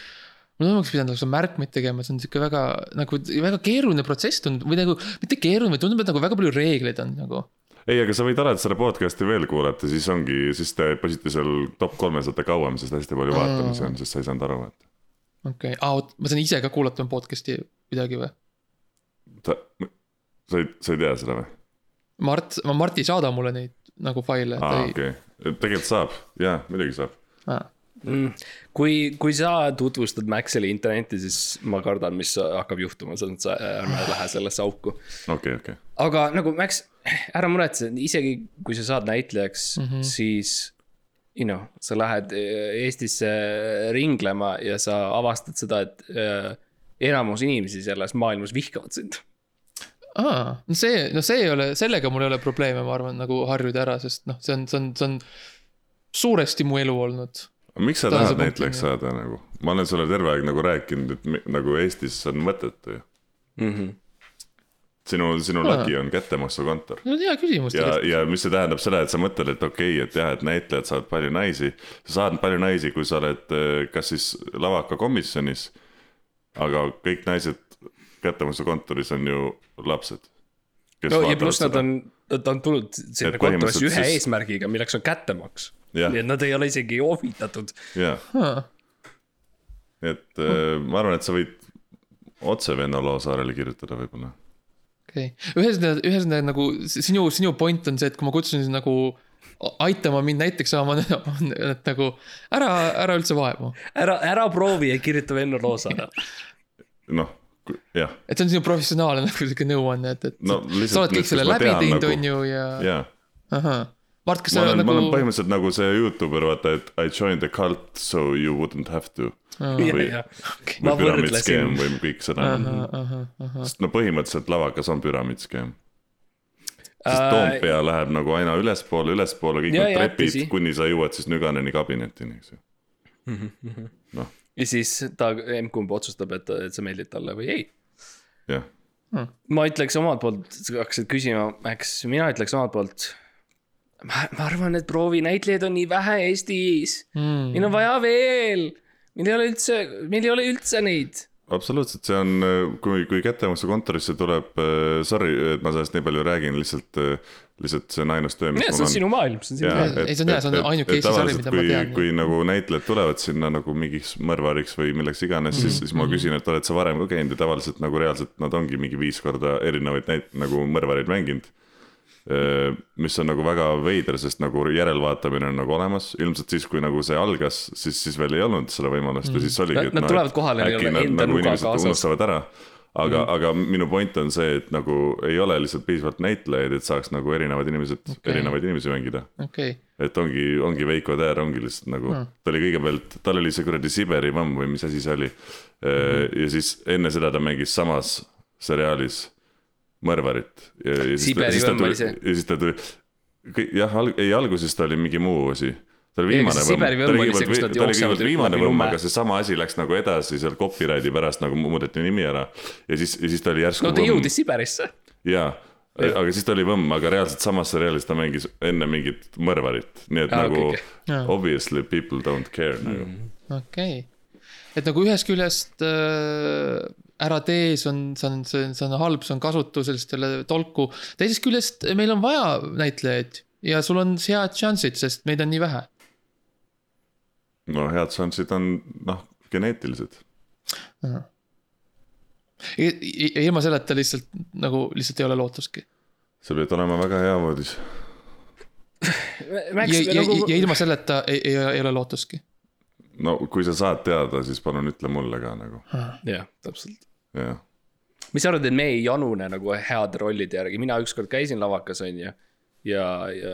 mul oleks pidanud nagu märkmeid tegema, see on sihuke väga nagu väga keeruline protsess tundub või nagu mitte keeruline, tundub, et nagu väga palju reegleid on nagu. ei, aga sa võid alati seda podcast'i veel kuulata, siis ongi, siis te püsite seal top kolmesada kauem, sest hästi palju vaatamisi on, sest sa ei saanud aru, et okei okay., aa, oot, ma saan ise ka kuulata podcast'i midagi või? ta, sa ei, sa ei tea seda või? Mart, Mart ei saada mulle neid nagu faile, aa, ei okei, tegelikult saab, jaa, muidugi saab. ah.. Mm. kui, kui sa tutvustad Maxile internetti, siis ma kardan, mis hakkab juhtuma, selles mõttes äh, ärme lähe sellesse auku. okei, okei. aga nagu Max, ära muretse, isegi kui sa saad näitlejaks mm. -hmm. siis you know, sa lähed eh, Eestisse ringlema ja sa avastad seda, et äh, enamus inimesi selles maailmas vihkavad sind. aa, no see, no see ei ole, sellega mul ei ole probleeme, ma arvan, nagu harjuda ära, sest noh, see on, see on, see on suuresti mu elu olnud. Miks sa Tänase tahad näitlejaks saada nagu? ma olen sulle terve aeg nagu rääkinud, et nagu Eestis on mõttetu ju. Mm -hmm. sinu, sinu lagi on kättemaksukontor. no hea küsimus ja, ja mis see tähendab seda, et sa mõtled, et okei okay,, et jah, et näitlejad saavad palju naisi. sa saad palju naisi, kui sa oled eh, kas siis lavakakomisjonis, aga kõik naised kättemaksukontoris on ju lapsed. no ja pluss nad on, nad on tulnud sinna kontorisse ühe siis- eesmärgiga, milleks on kättemaks. Jah. nii et nad ei ole isegi ohvitatud. jah, et eh, ma arvan, et sa võid otse Venno Loosaarele kirjutada võib-olla. okei, ühesõnaga, ühesõnaga nagu sinu, sinu point on see, et kui ma kutsun sind nagu aitama mind näiteks saama, et nagu ära, ära üldse vaevu. ära, ära proovi ja kirjuta Venno Loosaare. noh, et see on sinu professionaalne nagu sihuke nõuanne, et, et No lihtsalt sa oled kõik selle läbi teinud, nagu- on ju, ja, ja ahah. Mart, kas sa olen nagu ma olen põhimõtteliselt nagu see Youtuber, vaata, et I joined the cult so you wouldn't have to. või ma püramiidskeem võrdlesin, või kõik seda. sest no põhimõtteliselt lavakas on püramiidskeem. sest Äh, Toompea läheb nagu aina ülespoole, ülespoole, kõik Ja, need trepid kuni sa jõuad siis Nüganeni kabinetini, eks ju. noh, ja siis ta, M-kumb otsustab, et, et sa meeldid talle või ei. jah, ma ütleks omalt poolt, sa hakkasid küsima, Max, mina ütleks omalt poolt. ma, ma arvan, et proovinäitlejaid on nii vähe Eestis mm.. meil on vaja veel, meil ei ole üldse, meil ei ole üldse neid. absoluutselt, see on, kui, kui kättemaksukontorisse tuleb, sorry, et ma sellest nii palju räägin, lihtsalt, lihtsalt see on ainus töö, mis see mul on on sinu maailm, see on sinu maailm. Ei, see on hea, see on ainuke Eesti sari, mida ma kui, tean, kui nagu näitlejad tulevad sinna nagu mingiks mõrvariks või milleks iganes mm, -hmm. siis, siis ma küsin, et oled sa varem ka käinud ja tavaliselt nagu reaalselt nad ongi mingi viis korda erinevaid näit-, nagu mõrvareid mänginud. mis on nagu väga veider, sest nagu järelvaatamine on nagu olemas, ilmselt siis, kui nagu see algas, siis, siis veel ei olnud seda võimalust ja siis oligi, et Nad noh, tulevad et kohale, äkki ei ole nad enda nagu nuga inimesed kaasas. unustavad ära aga mm, aga minu point on see, et nagu ei ole lihtsalt piisavalt näitlejaid, et saaks nagu erinevad inimesed okay., erinevaid inimesi mängida okei, et ongi, ongi Veiko Täär ongi lihtsalt nagu mm., ta oli kõigepealt, tal oli see kuradi Siberi vamm või mis asi see oli. ja siis enne seda ta mängis samas seriaalis mõrvarit. Siberi vamm oli see? ja siis ta tuli, jah, ei alguses ta oli mingi muu asi. Ta oli viimane võmm, ta oli kõigepealt viimane võmm, aga seesama asi läks nagu edasi seal copyrighti pärast nagu muudeti nimi ära. ja siis, ja siis ta oli järsku no ta jõudis Siberisse. jaa, aga siis ta oli võmm, aga reaalselt samas seriaalis ta mängis enne mingit mõrvarit, nii et ah, nagu okay, okay. obviously people don't care mm. nagu. okei. et nagu ühest küljest äh, ära tee, see on, see on, see on, see on halb, see on kasutusel, sest ei ole tolku. teisest küljest meil on vaja näitlejaid ja sul on head šansid, sest meid on nii vähe. No head šansid on noh, geneetilised. ilma selleta lihtsalt nagu lihtsalt ei ole lootustki. see peab olema väga hea. Max ja, ja, nagu ja ilma selleta ei, ei, ei ole lootustki. no kui sa saad teada, siis palun ütle mulle ka nagu, jah, täpselt. jah. mis sa arvad, et me ei janune nagu heade rollide järgi, mina ükskord käisin lavakas, on ju. ja, ja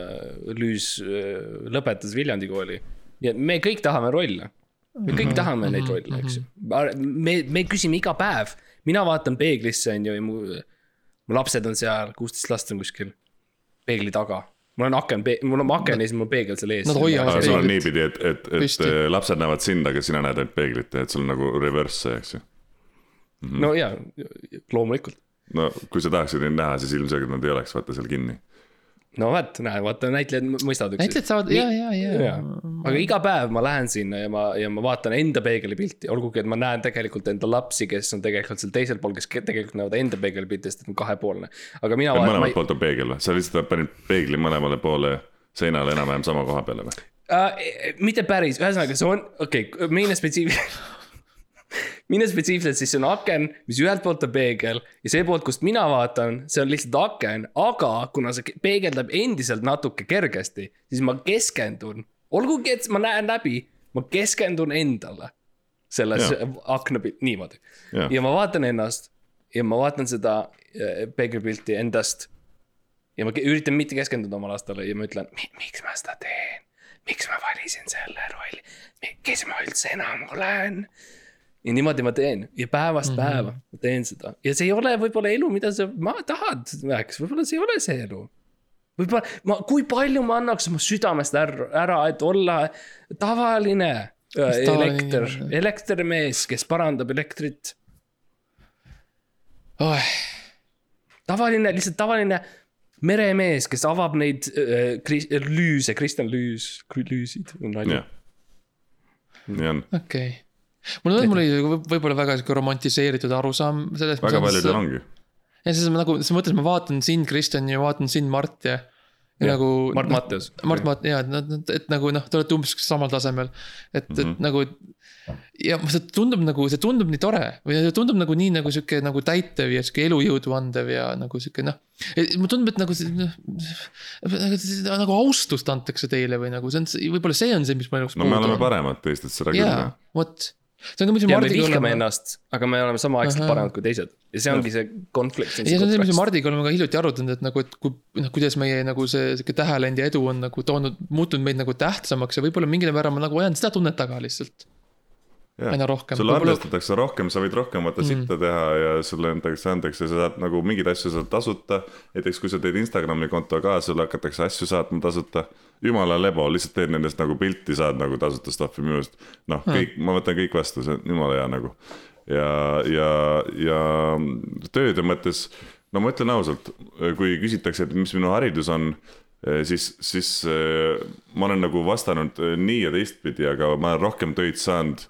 Lüüs äh, lõpetas Viljandi kooli. Ja me kõik tahame rolle. me kõik tahame neid rolle, eks ju. me, me küsime iga päev, mina vaatan peeglisse, on ju, ja mu, mu lapsed on seal, kuusteist last on kuskil peegli taga. mul on aken, mul on aken ja siis mul on peegel seal ees. Nad hoiavad aga sul on niipidi, et, et, et Püsti. äh, lapsed näevad sind, aga sina näed ainult peeglit et sul on nagu reverse see, eks ju. no jaa, loomulikult. no kui sa tahaksid neid näha, siis ilmselgelt nad ei oleks vaata seal kinni. No vot, näe, vaata näitlejad mõistavad üksteist. näitlejad saavad, ja, ja, ja jaa, aga iga päev ma lähen sinna ja ma, ja ma vaatan enda peegelipilti, olgugi et ma näen tegelikult enda lapsi, kes on tegelikult seal teisel pool, kes ke- tegelikult näevad enda peegelipilti, sest et on kahepoolne. aga mina vaatan, mõlemalt poolt on peegel või? sa lihtsalt panid peegli mõlemale poole seinale enam-vähem sama koha peale või? äh, mitte päris, ühesõnaga see on, okei okay,, mine spetsiifiliselt. mine spetsiifiliselt, siis see on aken, mis ühelt poolt on peegel ja see poolt, kust mina vaatan, see on lihtsalt aken, aga kuna see peegeldab endiselt natuke kergesti, siis ma keskendun, olgugi et ma näen läbi, ma keskendun endale selles Jaa. akna niimoodi ja ma vaatan ennast ja ma vaatan seda äh, peegelpilti endast. ja ma üritan mitte keskenduda oma lastele ja ma ütlen, miks ma seda teen, miks ma valisin selle rolli, kes ma üldse enam olen. Ja niimoodi ma teen ja päevast mm -hmm. päeva ma teen seda ja see ei ole võib-olla elu, mida sa ma tahad, Max, võib-olla see ei ole see elu võib-olla ma, kui palju ma annaks oma südamest ära, ära, et olla tavaline äh, elekter elektrimees, kes parandab elektrit. oh,. tavaline, lihtsalt tavaline meremees, kes avab neid äh, kri- lüüse, Kristjan Lüüs, lüüsid on nali nii on, okei okay.. Mulle tundub, mul oli võib- võib-olla väga sihuke romantiseeritud arusaam sellest. väga paljudel. ongi. ja siis ma nagu, selles mõttes ma vaatan sind, Kristjan ja vaatan sind, Mart ja, ja Jah, nagu. Mart Matteus. Mart Matt, ja, et nad, et nagu noh, te olete umbes samal tasemel. et mm, -hmm. et nagu. ja see tundub nagu, see tundub nii tore või see tundub nagu nii nagu sihuke nagu täitev ja sihuke elujõudu andev ja nagu sihuke noh. mulle tundub, et nagu see noh, nagu austust antakse teile või nagu see on, võib-olla see on see, mis mu jaoks no me oleme paremad teistest, seda küll jaa vot. See on ka, mis ja me Mardiga vihkame oleme. ennast, aga me oleme samaaegselt paremad kui teised ja see ongi see konflikt. ja see on see, mis me Mardiga oleme ka hiljuti arutanud, et nagu, et kui noh, kuidas meie nagu see sihuke tähelend ja edu on nagu toonud, muutunud meid nagu tähtsamaks ja võib-olla mingil määral ma nagu ajan seda tunnet taga lihtsalt. aina rohkem. sulle arvestatakse rohkem, sa võid rohkem vaata sitta teha ja sulle antakse andeks ja sa saad nagu mingeid asju saad tasuta. näiteks kui sa teed Instagrami konto ka, sulle hakatakse asju saatma tasuta. Jumala lebo, lihtsalt teed nendest nagu pilti, saad nagu tasuta stuff'i minu arust. noh, kõik, ma võtan kõik vastu, see on jumala hea nagu. ja, ja, ja tööde mõttes, no ma ütlen ausalt, kui küsitakse, et mis minu haridus on siis, siis eh, ma olen nagu vastanud eh, nii ja teistpidi, aga ma olen rohkem töid saanud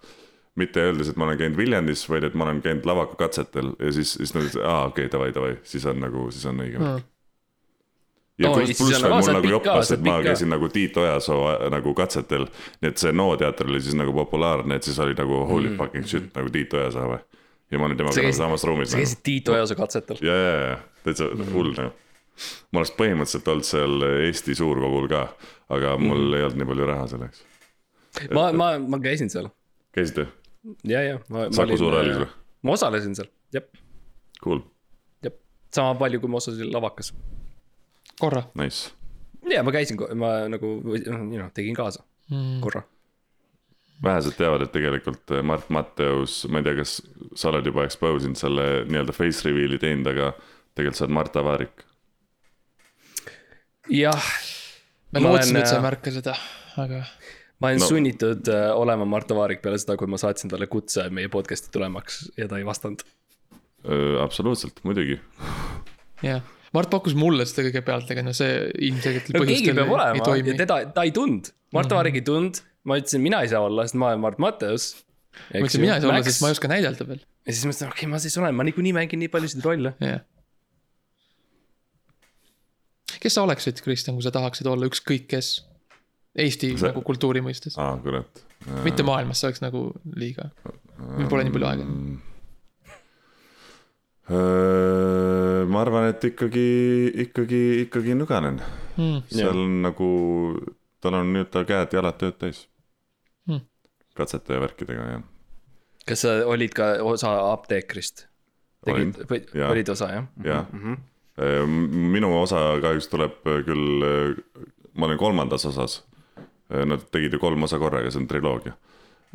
mitte öeldes, et ma olen käinud Viljandis, vaid et ma olen käinud lavakakatsetel ja siis, siis nad ütlesid, aa okei okay,, davai, davai, siis on nagu, siis on õige värk. Ja No, pluss, pluss veel mul nagu joppas, et ma käisin nagu Tiit Ojasoo äh, nagu katsetel. nii et see NO teater oli siis nagu populaarne, et siis oli nagu holy Mm. fucking shit nagu Tiit Ojasoo või. ja ma olin temaga nagu käisid- samas ruumis sa nagu. käisid Tiit Ojase katsetel. ja, ja, ja täitsa Mhm. hull nagu. ma oleks põhimõtteliselt olnud seal Eesti suurkogul ka, aga mul ei olnud nii palju raha selleks. ma, ma, ma käisin seal käisite? ja, ja. Saku Suurhallis või?? ma osalesin seal, jah, Cool, jah, sama palju, kui ma osalesin lavakas. Korra nice. ja ma käisin, ma nagu, you know, tegin kaasa mm.. korra. vähesed teavad, et tegelikult eh, Mart Matteus, ma ei tea, kas sa oled juba expose inud selle nii-öelda face reveal'i teinud, aga tegelikult sa oled Mart Avaarik. jah, me Ma lootsime, et sa ei äh, märka seda, aga ma olen No. sunnitud äh, olema Marta Vaarik peale seda, kui ma saatsin talle kutse meie podcast'i tulemaks ja ta ei vastanud. absoluutselt, muidugi. jah, Mart pakkus mulle seda kõigepealt, aga no see ilmselgelt no keegi peab ei olema toimi ja. teda, ta ei tundnud, Marta mm -hmm. Vaarik ei tundnud, ma ütlesin, mina ei saa olla, sest ma olen Mart Matteus. ma ütlesin, mina ei saa olla, sest ma ei oska näidelda veel, ja siis ma mõtlesin, okei okay,, ma siis olen, ma niikuinii mängin nii paljusid rolle. jah. kes sa oleksid, Kristjan, kui sa tahaksid olla ükskõik kes? Eesti See- nagu kultuuri mõistes, aa, kurat. mitte maailmas, see oleks nagu liiga. meil pole nii palju aega. Ma arvan, et ikkagi, ikkagi, ikkagi Nõganen. Hmm. seal on nagu, tal on nii-öelda käed-jalad tööd täis Hmm. katsete ja värkidega ja kas sa olid ka osa apteekrist? tegid Olin,, jaa. olid osa jah? jah mm. -hmm. minu osa kahjuks tuleb küll, ma olen kolmandas osas. Nad tegid ju kolm osa korraga, see on triloogia.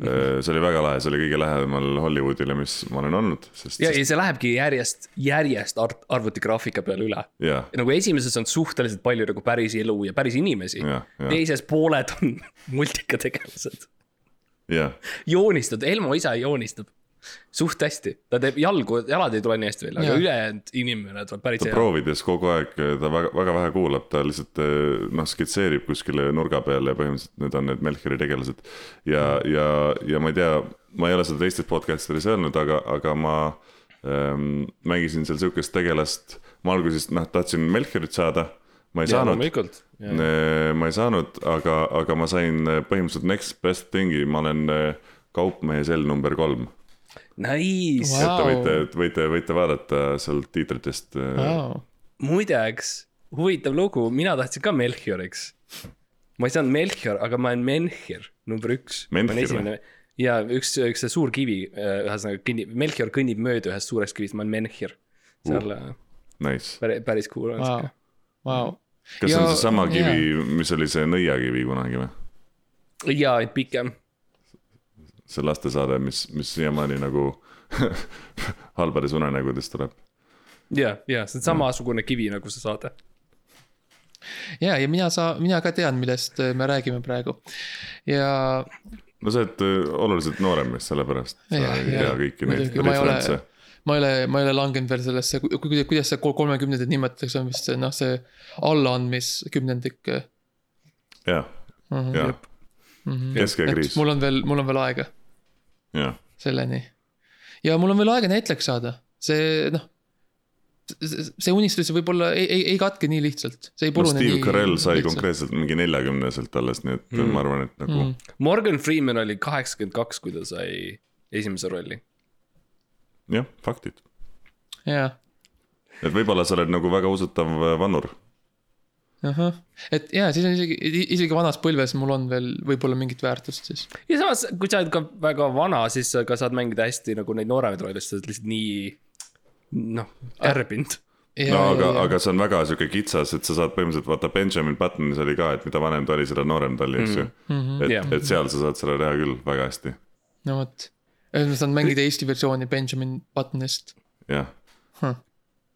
-hmm. see oli väga lahe, see oli kõige lähemal Hollywoodile, mis ma olen olnud, sest ja, ja see lähebki järjest, järjest arvutigraafika peale üle. ja, nagu esimeses on suhteliselt palju nagu päris elu ja päris inimesi Jah, jah. teises pooled on multikategelased. ja, joonistab, Elmo ise joonistab suht hästi, ta teeb jalgu, jalad ei tule nii hästi välja, aga ülejäänud inimene tuleb päris ta hea. proovides kogu aeg, ta väga, väga vähe kuulab, ta lihtsalt eh, noh, skitseerib kuskile nurga peale ja põhimõtteliselt need on need Melchiori tegelased. ja, ja, ja ma ei tea, ma ei ole seda teistes podcast ides öelnud, aga, aga ma ähm, mängisin seal sihukest tegelast, ma alguses noh, tahtsin Melchiorit saada, ma ei saanud loomulikult. Eh, ma ei saanud, aga, aga ma sain eh, põhimõtteliselt next best thing'i, ma olen kaupmehe sell number kolm. Nice Wow. et te võite, võite, võite vaadata sealt tiitritest Wow. muideks, huvitav lugu, mina tahtsin ka Melchioriks. ma ei saanud Melchior, aga ma olen Menhir, number üks. Ja üks, üks see suur kivi, ühesõnaga kõnnib, Melchior kõnnib mööda ühest suurest kivist, ma olen Menhir. seal uh. Nice. päris, päris cool on Wow. siuke. Wow. kas see on seesama jaa. kivi, mis oli see nõiakivi kunagi või? ja, et pikem. See lastesaade, mis, mis siiamaani nagu halbades unenägudes tuleb. ja, ja see on samasugune kivi nagu see saade. ja, ja mina saa-, mina ka tean, millest äh, me räägime praegu. ja no sa oled äh, oluliselt noorem meist, sellepärast sa ei tea kõiki neid muidugi, ma ei ole- referentse. ma ei ole, ma ei ole langenud veel sellesse, kuidas see kolmekümnendat nimetatakse, on vist see noh, see allaandmiskümnendik. jah, jah, keskekriis, mul on veel, mul on veel aega. selleni. ja mul on veel aega Netflix saada, see noh. see unistus võib-olla ei, ei, ei katke nii lihtsalt, see ei no purune Steve nii Carell sai lihtsalt. konkreetselt mingi neljakümneselt alles, nii et mm. ma arvan, et nagu mm. Morgan Freeman oli kaheksakümmend kaks, kui ta sai esimese rolli. jah, faktid. jah, et võib-olla sa oled nagu väga usutav vannur. ahah, et ja siis on isegi, isegi vanas põlves mul on veel võib-olla mingit väärtust siis. ja samas, kui sa oled ka väga vana, siis sa ka saad mängida hästi nagu neid nooremaid rolle, sest sa oled lihtsalt nii noh, kärbinud. no aga, aga see on väga sihuke kitsas, et sa saad põhimõtteliselt vaata Benjamin Buttonis oli ka, et mida vanem ta oli, seda noorem ta oli, eks ju. et Jah., et seal sa saad seda teha küll väga hästi, no vot, ma saan mängida Eesti versiooni Benjamin Buttonist. jah.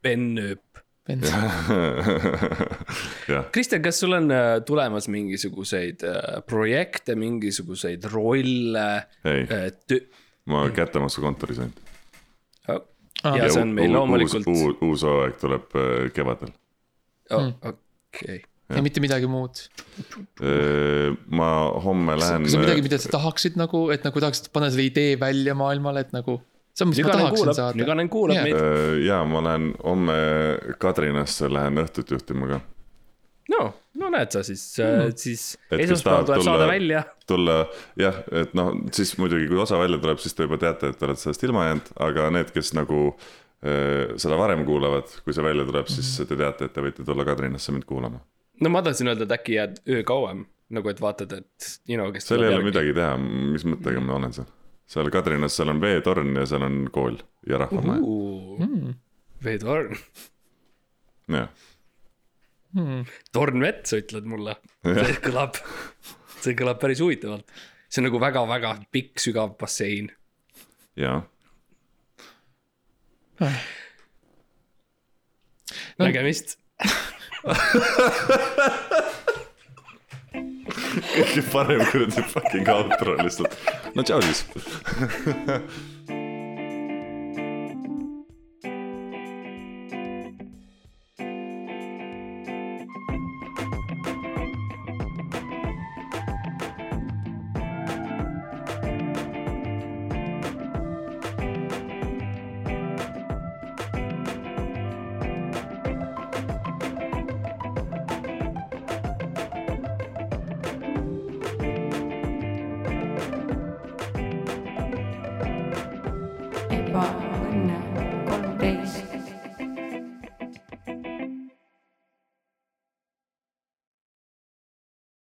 Ben Nööp. Kristjan, kas sul on äh, tulemas mingisuguseid äh, projekte, mingisuguseid rolle ei, äh,? töö- ma kättemaksukontoris ainult. oh.? Ah. ja see on meil loomulikult, uus, hooaeg tuleb kevadel. oh, okei. ja mitte midagi muud. ma homme lähen. kas on midagi, mida sa tahaksid nagu, et nagu tahaksid panna selle idee välja maailmale, et nagu. See on, mis ma Nüganen tahaksin kuulab, saada. Nüganen kuulab Jaa. meid. ja ma lähen homme Kadrinasse, lähen õhtut juhtima ka. no, no näed sa siis mm., siis esmaspäeval tuleb tulla- saade välja. tulla jah, et noh, siis muidugi, kui osa välja tuleb, siis te juba teate, et te olete sellest ilma jäänud, aga need, kes nagu äh, seda varem kuulavad, kui see välja tuleb, siis te teate, et te võite tulla Kadrinasse mind kuulama. no ma tahtsin öelda, et äkki jääd öö kauem, nagu et vaatad, et you know, kes seal ei ole. midagi teha, mis mõttega ma olen seal. Seal Kadrinas, seal on veetorn ja seal on kool ja rahvamaja, Mm. veetorn, jah. tornvett, sa ütled mulle. see kõlab, see kõlab päris huvitavalt. see on nagu väga-väga pikk, sügav bassein. jaa, nägemist. kõige parem kuradi fucking outro lihtsalt. no tšau siis.